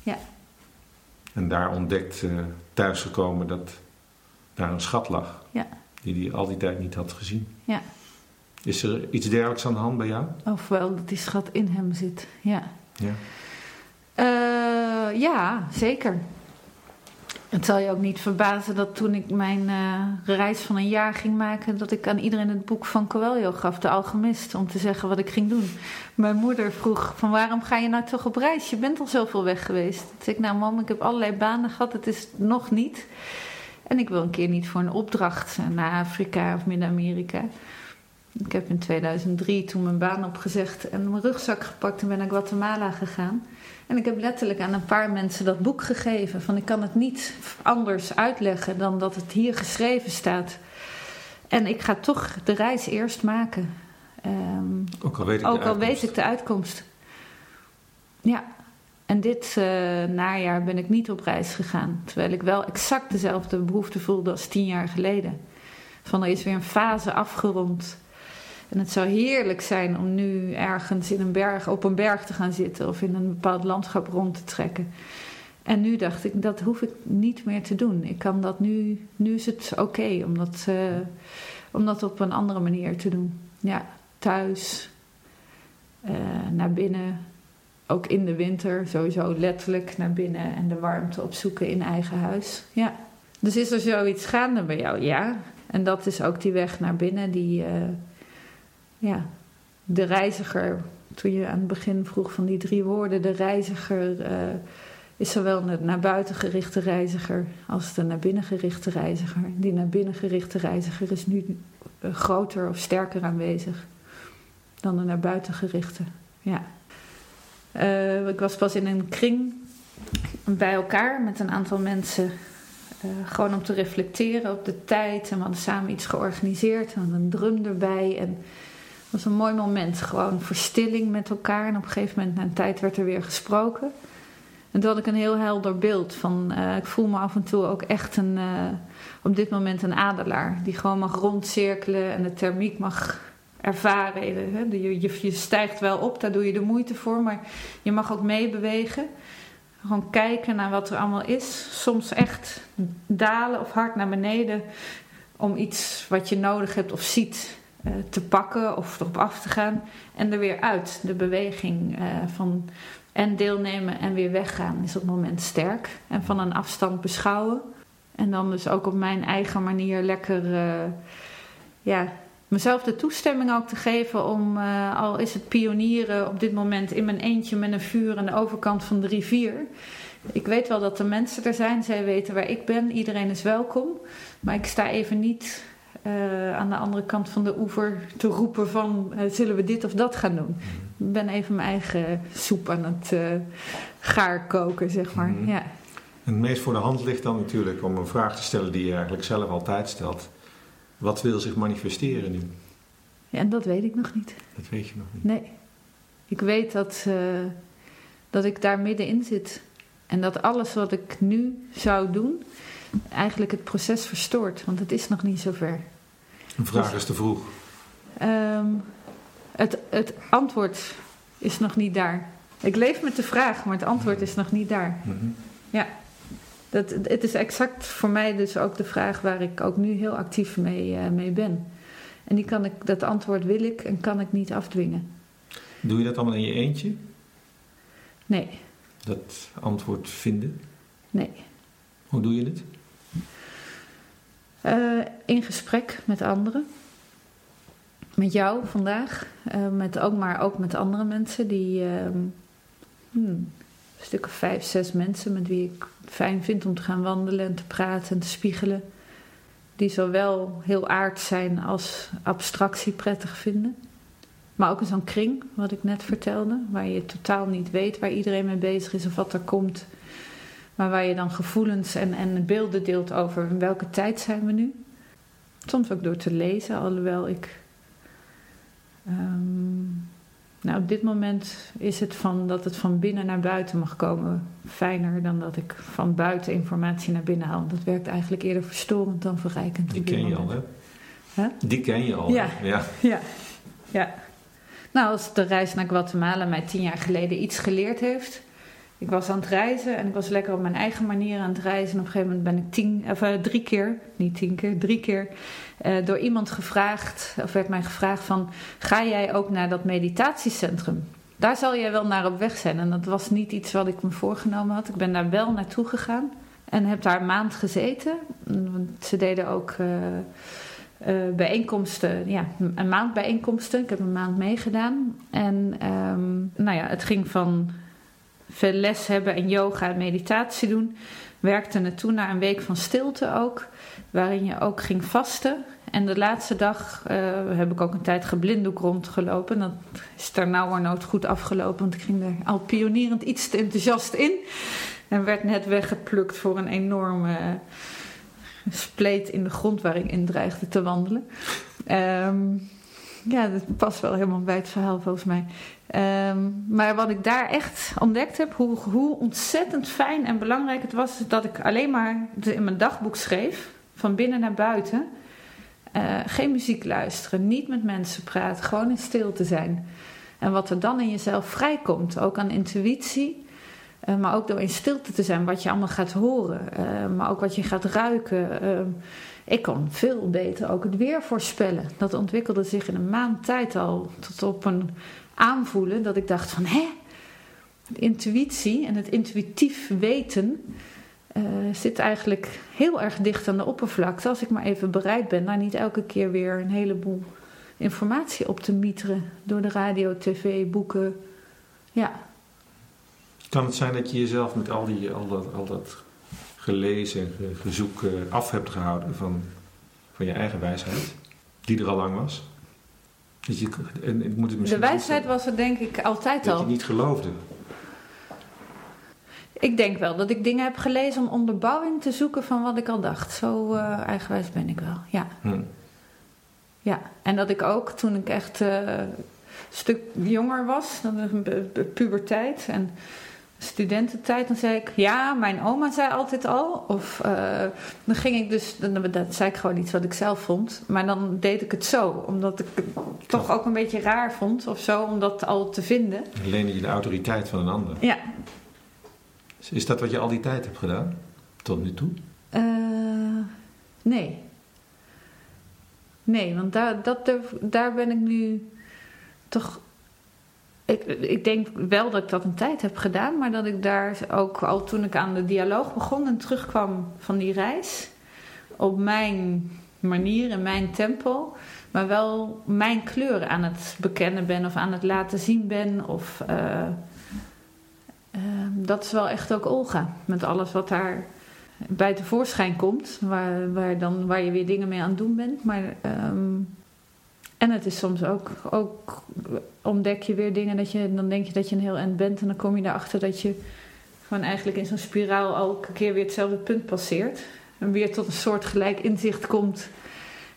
Ja. En daar ontdekt thuisgekomen dat daar een schat lag. Ja die hij al die tijd niet had gezien. Ja. Is er iets dergelijks aan de hand bij jou? Ofwel dat die schat in hem zit, ja. Ja, uh, ja zeker. Het zal je ook niet verbazen dat toen ik mijn uh, reis van een jaar ging maken, dat ik aan iedereen het boek van Coelho gaf, De Alchemist, om te zeggen wat ik ging doen. Mijn moeder vroeg van waarom ga je nou toch op reis? Je bent al zoveel weg geweest. Toen zei ik, nou mam, ik heb allerlei banen gehad, het is nog niet. En ik wil een keer niet voor een opdracht naar Afrika of Midden-Amerika. Ik heb in 2003 toen mijn baan opgezegd en mijn rugzak gepakt en ben naar Guatemala gegaan. En ik heb letterlijk aan een paar mensen dat boek gegeven. Van ik kan het niet anders uitleggen dan dat het hier geschreven staat. En ik ga toch de reis eerst maken. Um, ook al weet ik, ook de, al weet ik de uitkomst. Ja, en dit uh, najaar ben ik niet op reis gegaan. Terwijl ik wel exact dezelfde behoefte voelde als tien jaar geleden. Van er is weer een fase afgerond. En het zou heerlijk zijn om nu ergens in een berg, op een berg te gaan zitten of in een bepaald landschap rond te trekken. En nu dacht ik, dat hoef ik niet meer te doen. Ik kan dat nu, nu is het oké om, dat, uh, om dat op een andere manier te doen. Ja, thuis, uh, naar binnen, ook in de winter sowieso letterlijk naar binnen en de warmte opzoeken in eigen huis. Ja. Dus is er zoiets gaande bij jou? Ja. En dat is ook die weg naar binnen, die, uh, ja, de reiziger. Toen je aan het begin vroeg van die drie woorden, de reiziger uh, is zowel een naar buiten gerichte reiziger als de naar binnen gerichte reiziger. Die naar binnen gerichte reiziger is nu uh, groter of sterker aanwezig dan de naar buiten gerichte. Ja. Uh, ik was pas in een kring bij elkaar met een aantal mensen. Gewoon om te reflecteren op de tijd. En we hadden samen iets georganiseerd. En een drum erbij. En was een mooi moment. Gewoon verstilling met elkaar. En op een gegeven moment, na een tijd, werd er weer gesproken. En toen had ik een heel helder beeld van. Uh, ik voel me af en toe ook echt een. op dit moment een adelaar. Die gewoon mag rondcirkelen. En de thermiek mag ervaren. Je, je, je, stijgt wel op, daar doe je de moeite voor, maar je mag ook meebewegen. Gewoon kijken naar wat er allemaal is. Soms echt dalen of hard naar beneden om iets wat je nodig hebt of ziet te pakken of erop af te gaan. En er weer uit. De beweging uh, van en deelnemen en weer weggaan is op het moment sterk. En van een afstand beschouwen. En dan dus ook op mijn eigen manier lekker uh, ja, mezelf de toestemming ook te geven om, al is het pionieren op dit moment in mijn eentje met een vuur aan de overkant van de rivier. Ik weet wel dat er mensen er zijn, zij weten waar ik ben, iedereen is welkom. Maar ik sta even niet eh, aan de andere kant van de oever te roepen van eh, zullen we dit of dat gaan doen. Ik ben even mijn eigen soep aan het uh, gaar koken, zeg maar. Mhm. Ja. En het meest voor de hand ligt dan natuurlijk om een vraag te stellen die je eigenlijk zelf altijd stelt. Wat wil zich manifesteren nu? ja, en dat weet ik nog niet. Dat weet je nog niet. Nee. Ik weet dat, eh, dat ik daar middenin zit. En dat alles wat ik nu zou doen, eigenlijk het proces verstoort. Want het is nog niet zover. Een vraag is te vroeg. Ehm, het, het antwoord is nog niet daar. Ik leef met de vraag, maar het antwoord is nog niet daar. Mhm. Ja. Dat, het is exact voor mij dus ook de vraag waar ik ook nu heel actief mee, eh, mee ben. En die kan ik, dat antwoord wil ik en kan ik niet afdwingen. Doe je dat allemaal in je eentje? Nee, Dat antwoord vinden? nee. Hoe doe je het? Eh, in gesprek met anderen. Met jou vandaag. eh, met ook, maar ook met andere mensen die. hmm, een stuk of vijf, zes mensen met wie ik fijn vind om te gaan wandelen en te praten en te spiegelen. Die zowel heel aard zijn als abstractie prettig vinden. Maar ook in zo'n kring, wat ik net vertelde, waar je totaal niet weet waar iedereen mee bezig is of wat er komt. Maar waar je dan gevoelens en, en beelden deelt over in welke tijd zijn we nu. Soms ook door te lezen, alhoewel ik. ehm, nou, op dit moment is het van dat het van binnen naar buiten mag komen fijner dan dat ik van buiten informatie naar binnen haal. Dat werkt eigenlijk eerder verstorend dan verrijkend. Die ken je al, hè? Die ken je al. Ja. Ja, ja. Nou, als de reis naar Guatemala mij tien jaar geleden iets geleerd heeft. Ik was aan het reizen en ik was lekker op mijn eigen manier aan het reizen. En op een gegeven moment ben ik tien, of, eh, drie keer, niet tien keer, drie keer eh, door iemand gevraagd, of werd mij gevraagd van, ga jij ook naar dat meditatiecentrum? Daar zal jij wel naar op weg zijn. En dat was niet iets wat ik me voorgenomen had. Ik ben daar wel naartoe gegaan en heb daar een maand gezeten. Want ze deden ook eh, bijeenkomsten, ja, een maand bijeenkomsten. Ik heb een maand meegedaan. En ehm, nou ja, het ging van veel les hebben en yoga en meditatie doen. Werkte naartoe naar een week van stilte ook, waarin je ook ging vasten. En de laatste dag eh, heb ik ook een tijd geblinddoek rondgelopen. Dat is ternauwernood goed afgelopen, want ik ging er al pionierend iets te enthousiast in. En werd net weggeplukt voor een enorme eh, spleet in de grond waar ik in dreigde te wandelen. Ehm, ja, dat past wel helemaal bij het verhaal volgens mij. Ehm, maar wat ik daar echt ontdekt heb, hoe, hoe ontzettend fijn en belangrijk het was, dat ik alleen maar in mijn dagboek schreef, van binnen naar buiten. Eh, geen muziek luisteren, niet met mensen praten, gewoon in stilte zijn. En wat er dan in jezelf vrijkomt, ook aan intuïtie, eh, maar ook door in stilte te zijn, wat je allemaal gaat horen, eh, maar ook wat je gaat ruiken. Ik kon veel beter ook het weer voorspellen. Dat ontwikkelde zich in een maand tijd al tot op een aanvoelen dat ik dacht van hè, intuïtie en het intuïtief weten eh, zit eigenlijk heel erg dicht aan de oppervlakte. Als ik maar even bereid ben daar niet elke keer weer een heleboel informatie op te mieteren door de radio, tv, boeken. Ja, Kan het zijn dat je jezelf met al, die, al, dat, al dat gelezen en ge- gezoek eh, af hebt gehouden van, van je eigen wijsheid, die er al lang was? Dat je, en ik moet het de misschien wijsheid was er denk ik altijd dat je al. niet geloofde. Ik denk wel dat ik dingen heb gelezen om onderbouwing te zoeken van wat ik al dacht. Zo eh, eigenwijs ben ik wel, ja. Hm. Ja, en dat ik ook toen ik echt eh, een stuk jonger was, dan pu- puberteit en studententijd, dan zei ik, ja, mijn oma zei altijd al. Of eh, dan ging ik dus, dan, dat zei ik gewoon iets wat ik zelf vond. Maar dan deed ik het zo, omdat ik het toch ook een beetje raar vond of zo, om dat al te vinden. Dan leende je de autoriteit van een ander. Ja, Is dat wat je al die tijd hebt gedaan? Tot nu toe? Eh, nee. Nee, want daar, dat, daar ben ik nu toch. Ik, denk wel dat ik dat een tijd heb gedaan, maar dat ik daar ook al toen ik aan de dialoog begon en terugkwam van die reis, op mijn manier en mijn tempo, maar wel mijn kleuren aan het bekennen ben of aan het laten zien ben. Of, eh, ehm, dat is wel echt ook Olga, met alles wat daar bij tevoorschijn komt, waar, waar, dan, waar je weer dingen mee aan het doen bent. Maar, ehm, en het is soms ook, ook, ontdek je weer dingen dat je, dan denk je dat je een heel eind bent en dan kom je erachter dat je gewoon eigenlijk in zo'n spiraal elke keer weer hetzelfde punt passeert. En weer tot een soort gelijk inzicht komt.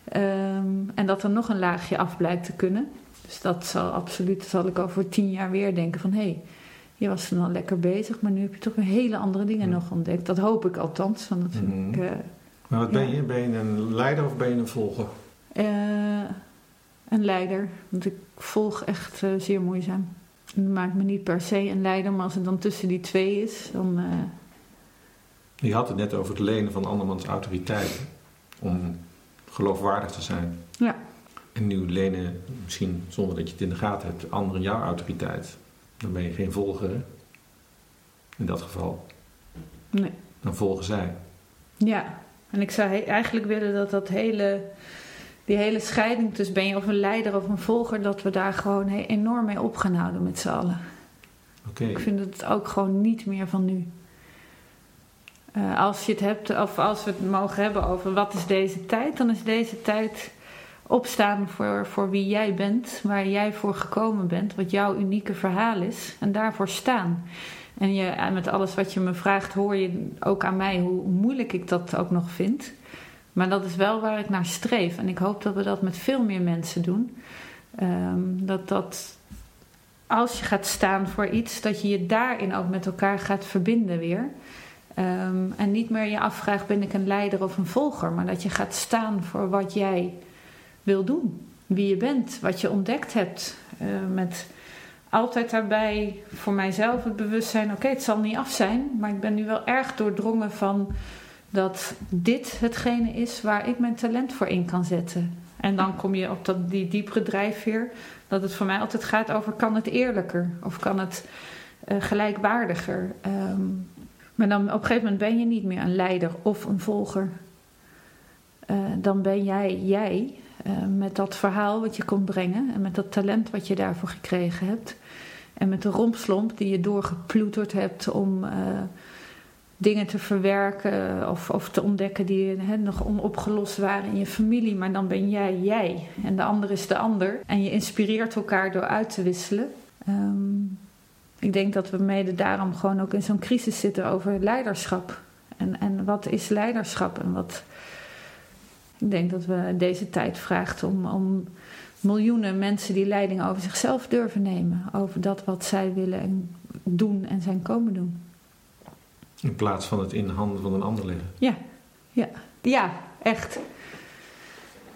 Ehm, en dat er nog een laagje af blijkt te kunnen. Dus dat zal absoluut, zal ik over tien jaar weer denken van hé, hey, je was dan al lekker bezig, maar nu heb je toch weer hele andere dingen nog ontdekt. Dat hoop ik althans. Want dat Mhm. ik, eh, Maar wat ben je? Ben je een leider of ben je een volger? eh, een leider, want ik volg echt eh, zeer moeizaam. Het maakt me niet per se een leider, maar als het dan tussen die twee is, dan. eh, Je had het net over het lenen van andermans autoriteit om geloofwaardig te zijn. Ja. En nu lenen, misschien zonder dat je het in de gaten hebt, anderen jouw autoriteit. Dan ben je geen volger. hè? In dat geval. nee. Dan volgen zij. Ja, en ik zou eigenlijk willen dat dat hele, die hele scheiding tussen ben je of een leider of een volger, dat we daar gewoon enorm mee op gaan houden met z'n allen. Ik vind het ook gewoon niet meer van nu. Eh, als je het hebt, of als we het mogen hebben over wat is deze tijd, dan is deze tijd opstaan voor, voor wie jij bent, waar jij voor gekomen bent, wat jouw unieke verhaal is, en daarvoor staan. En je, en met alles wat je me vraagt, hoor je ook aan mij hoe moeilijk ik dat ook nog vind. Maar dat is wel waar ik naar streef. En ik hoop dat we dat met veel meer mensen doen. Ehm, dat dat als je gaat staan voor iets, dat je je daarin ook met elkaar gaat verbinden weer. Ehm, en niet meer je afvraagt: ben ik een leider of een volger? Maar dat je gaat staan voor wat jij wil doen. Wie je bent, wat je ontdekt hebt. Eh, met altijd daarbij voor mijzelf het bewustzijn: oké, het zal niet af zijn, maar ik ben nu wel erg doordrongen van dat dit hetgene is waar ik mijn talent voor in kan zetten. En dan kom je op dat, die diepere drijfveer, dat het voor mij altijd gaat over: kan het eerlijker of kan het eh, gelijkwaardiger? Ehm, maar dan op een gegeven moment ben je niet meer een leider of een volger. Eh, dan ben jij jij eh, met dat verhaal wat je komt brengen en met dat talent wat je daarvoor gekregen hebt. En met de rompslomp die je doorgeploeterd hebt om dingen te verwerken of, of te ontdekken die nog onopgelost waren in je familie. Maar dan ben jij jij en de ander is de ander. En je inspireert elkaar door uit te wisselen. Ehm, ik denk dat we mede daarom gewoon ook in zo'n crisis zitten over leiderschap. En, en wat is leiderschap en wat. Ik denk dat we deze tijd vraagt om, om miljoenen mensen die leiding over zichzelf durven nemen. Over dat wat zij willen en doen en zijn komen doen. In plaats van het in de handen van een ander leggen. Ja, ja, ja, echt.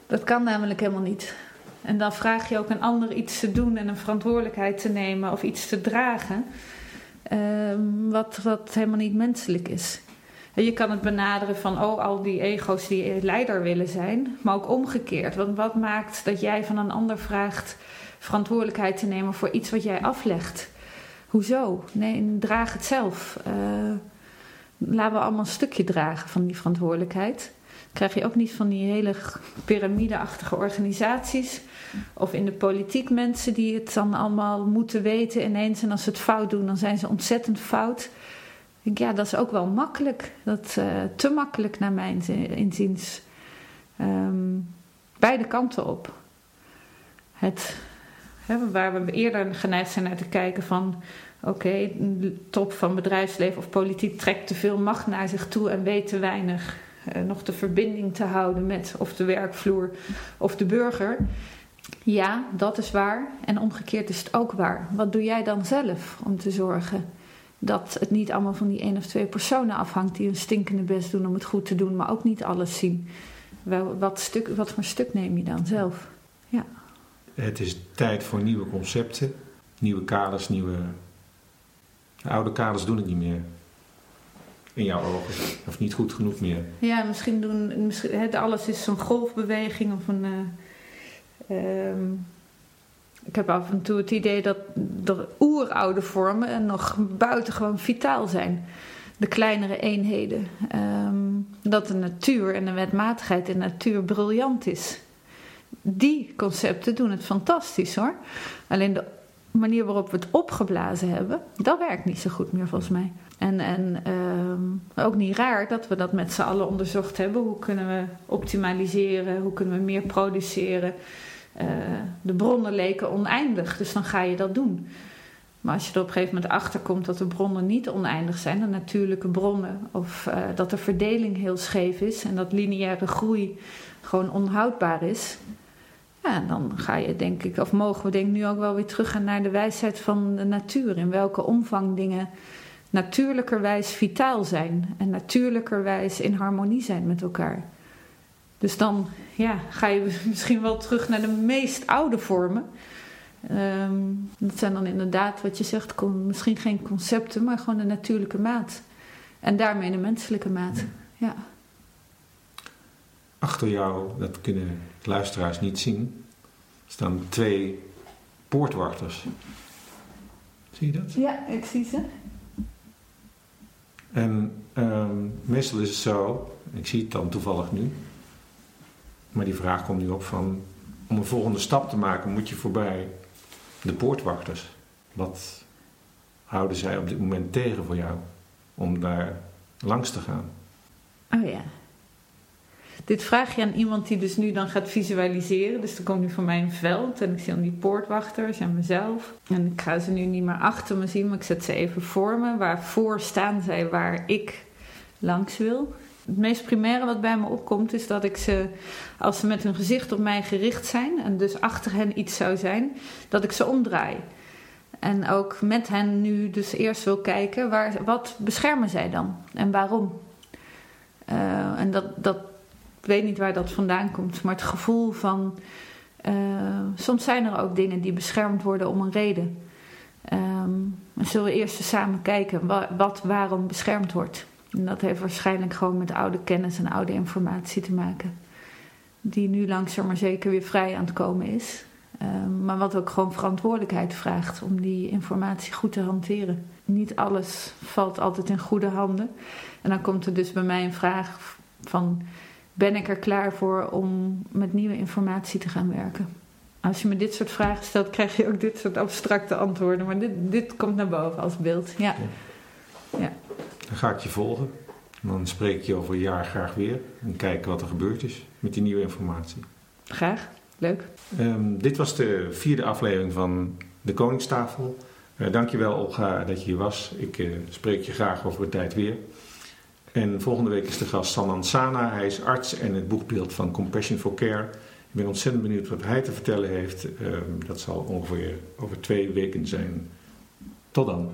Dat kan namelijk helemaal niet. En dan vraag je ook een ander iets te doen en een verantwoordelijkheid te nemen of iets te dragen, ehm, wat, wat helemaal niet menselijk is. En je kan het benaderen van, oh, al die ego's die leider willen zijn, maar ook omgekeerd. Want wat maakt dat jij van een ander vraagt verantwoordelijkheid te nemen voor iets wat jij aflegt? Hoezo? Nee, draag het zelf. Eh, laten we allemaal een stukje dragen van die verantwoordelijkheid. Krijg je ook niet van die hele piramideachtige organisaties. Of in de politiek mensen die het dan allemaal moeten weten ineens. En als ze het fout doen, dan zijn ze ontzettend fout. Ik ja, dat is ook wel makkelijk. Dat uh, te makkelijk naar mijn inziens. Um, beide kanten op. Het, hè, waar we eerder geneigd zijn naar te kijken van... Oké, okay, top van bedrijfsleven of politiek trekt te veel macht naar zich toe en weet te weinig uh, nog de verbinding te houden met of de werkvloer of de burger. Ja, dat is waar. En omgekeerd is het ook waar. Wat doe jij dan zelf om te zorgen dat het niet allemaal van die één of twee personen afhangt die een stinkende best doen om het goed te doen, maar ook niet alles zien? Wel, wat, stuk, wat voor stuk neem je dan zelf? Ja. Het is tijd voor nieuwe concepten, nieuwe kaders, nieuwe. De oude kaders doen het niet meer. In jouw ogen. Of niet goed genoeg meer. Ja, misschien doen. Misschien, het, alles is zo'n golfbeweging of een. Uh, um, ik heb af en toe het idee dat de oeroude vormen en nog buitengewoon vitaal zijn. De kleinere eenheden. Um, dat de natuur en de wetmatigheid in de natuur briljant is. Die concepten doen het fantastisch hoor. Alleen de manier waarop we het opgeblazen hebben, dat werkt niet zo goed meer volgens mij. En, en ehm, ook niet raar dat we dat met z'n allen onderzocht hebben. Hoe kunnen we optimaliseren? Hoe kunnen we meer produceren? Uh, de bronnen leken oneindig, dus dan ga je dat doen. Maar als je er op een gegeven moment achter komt dat de bronnen niet oneindig zijn, de natuurlijke bronnen, of uh, dat de verdeling heel scheef is en dat lineaire groei gewoon onhoudbaar is, dan ga je denk ik, of mogen we denk ik nu ook wel weer teruggaan naar de wijsheid van de natuur. In welke omvang dingen natuurlijkerwijs vitaal zijn en natuurlijkerwijs in harmonie zijn met elkaar. Dus dan ja, ga je *laughs* misschien wel terug naar de meest oude vormen. Um, dat zijn dan inderdaad, wat je zegt, misschien geen concepten, maar gewoon de natuurlijke maat. En daarmee de menselijke maat. Ja. Achter jou, dat kunnen luisteraars niet zien, staan twee poortwachters. Zie je dat? Ja, ik zie ze. En um, meestal is het zo, ik zie het dan toevallig nu, maar die vraag komt nu op van, om een volgende stap te maken moet je voorbij de poortwachters. Wat houden zij op dit moment tegen voor jou om daar langs te gaan? Oh ja. Dit vraag je aan iemand die dus nu dan gaat visualiseren. Dus dan komt nu van mij een veld en ik zie dan die poortwachters en mezelf. En ik ga ze nu niet meer achter me zien, maar ik zet ze even voor me. Waarvoor staan zij waar ik langs wil? Het meest primaire wat bij me opkomt is dat ik ze, als ze met hun gezicht op mij gericht zijn en dus achter hen iets zou zijn, dat ik ze omdraai. En ook met hen nu dus eerst wil kijken, waar, wat beschermen zij dan en waarom? Uh, en dat, dat weet niet waar dat vandaan komt, maar het gevoel van. Uh, soms zijn er ook dingen die beschermd worden om een reden. Um, we eerst eens samen kijken wat, waarom beschermd wordt. En dat heeft waarschijnlijk gewoon met oude kennis en oude informatie te maken. Die nu langzaam maar zeker weer vrij aan het komen is. Um, maar wat ook gewoon verantwoordelijkheid vraagt om die informatie goed te hanteren. Niet alles valt altijd in goede handen. En dan komt er dus bij mij een vraag van ben ik er klaar voor om met nieuwe informatie te gaan werken? Als je me dit soort vragen stelt, krijg je ook dit soort abstracte antwoorden. Maar dit, dit komt naar boven als beeld. Ja. ja. Dan ga ik je volgen. Dan spreek ik je over een jaar graag weer. En kijken wat er gebeurd is met die nieuwe informatie. Graag. Leuk. Um, dit was de vierde aflevering van de Koningstafel. Uh, dankjewel Olga dat je hier was. Ik uh, spreek je graag over een tijd weer. En volgende week is de gast Sanan Sana. Hij is arts en het boekbeeld van Compassion for Care. Ik ben ontzettend benieuwd wat hij te vertellen heeft. Uh, dat zal ongeveer over twee weken zijn. Tot dan.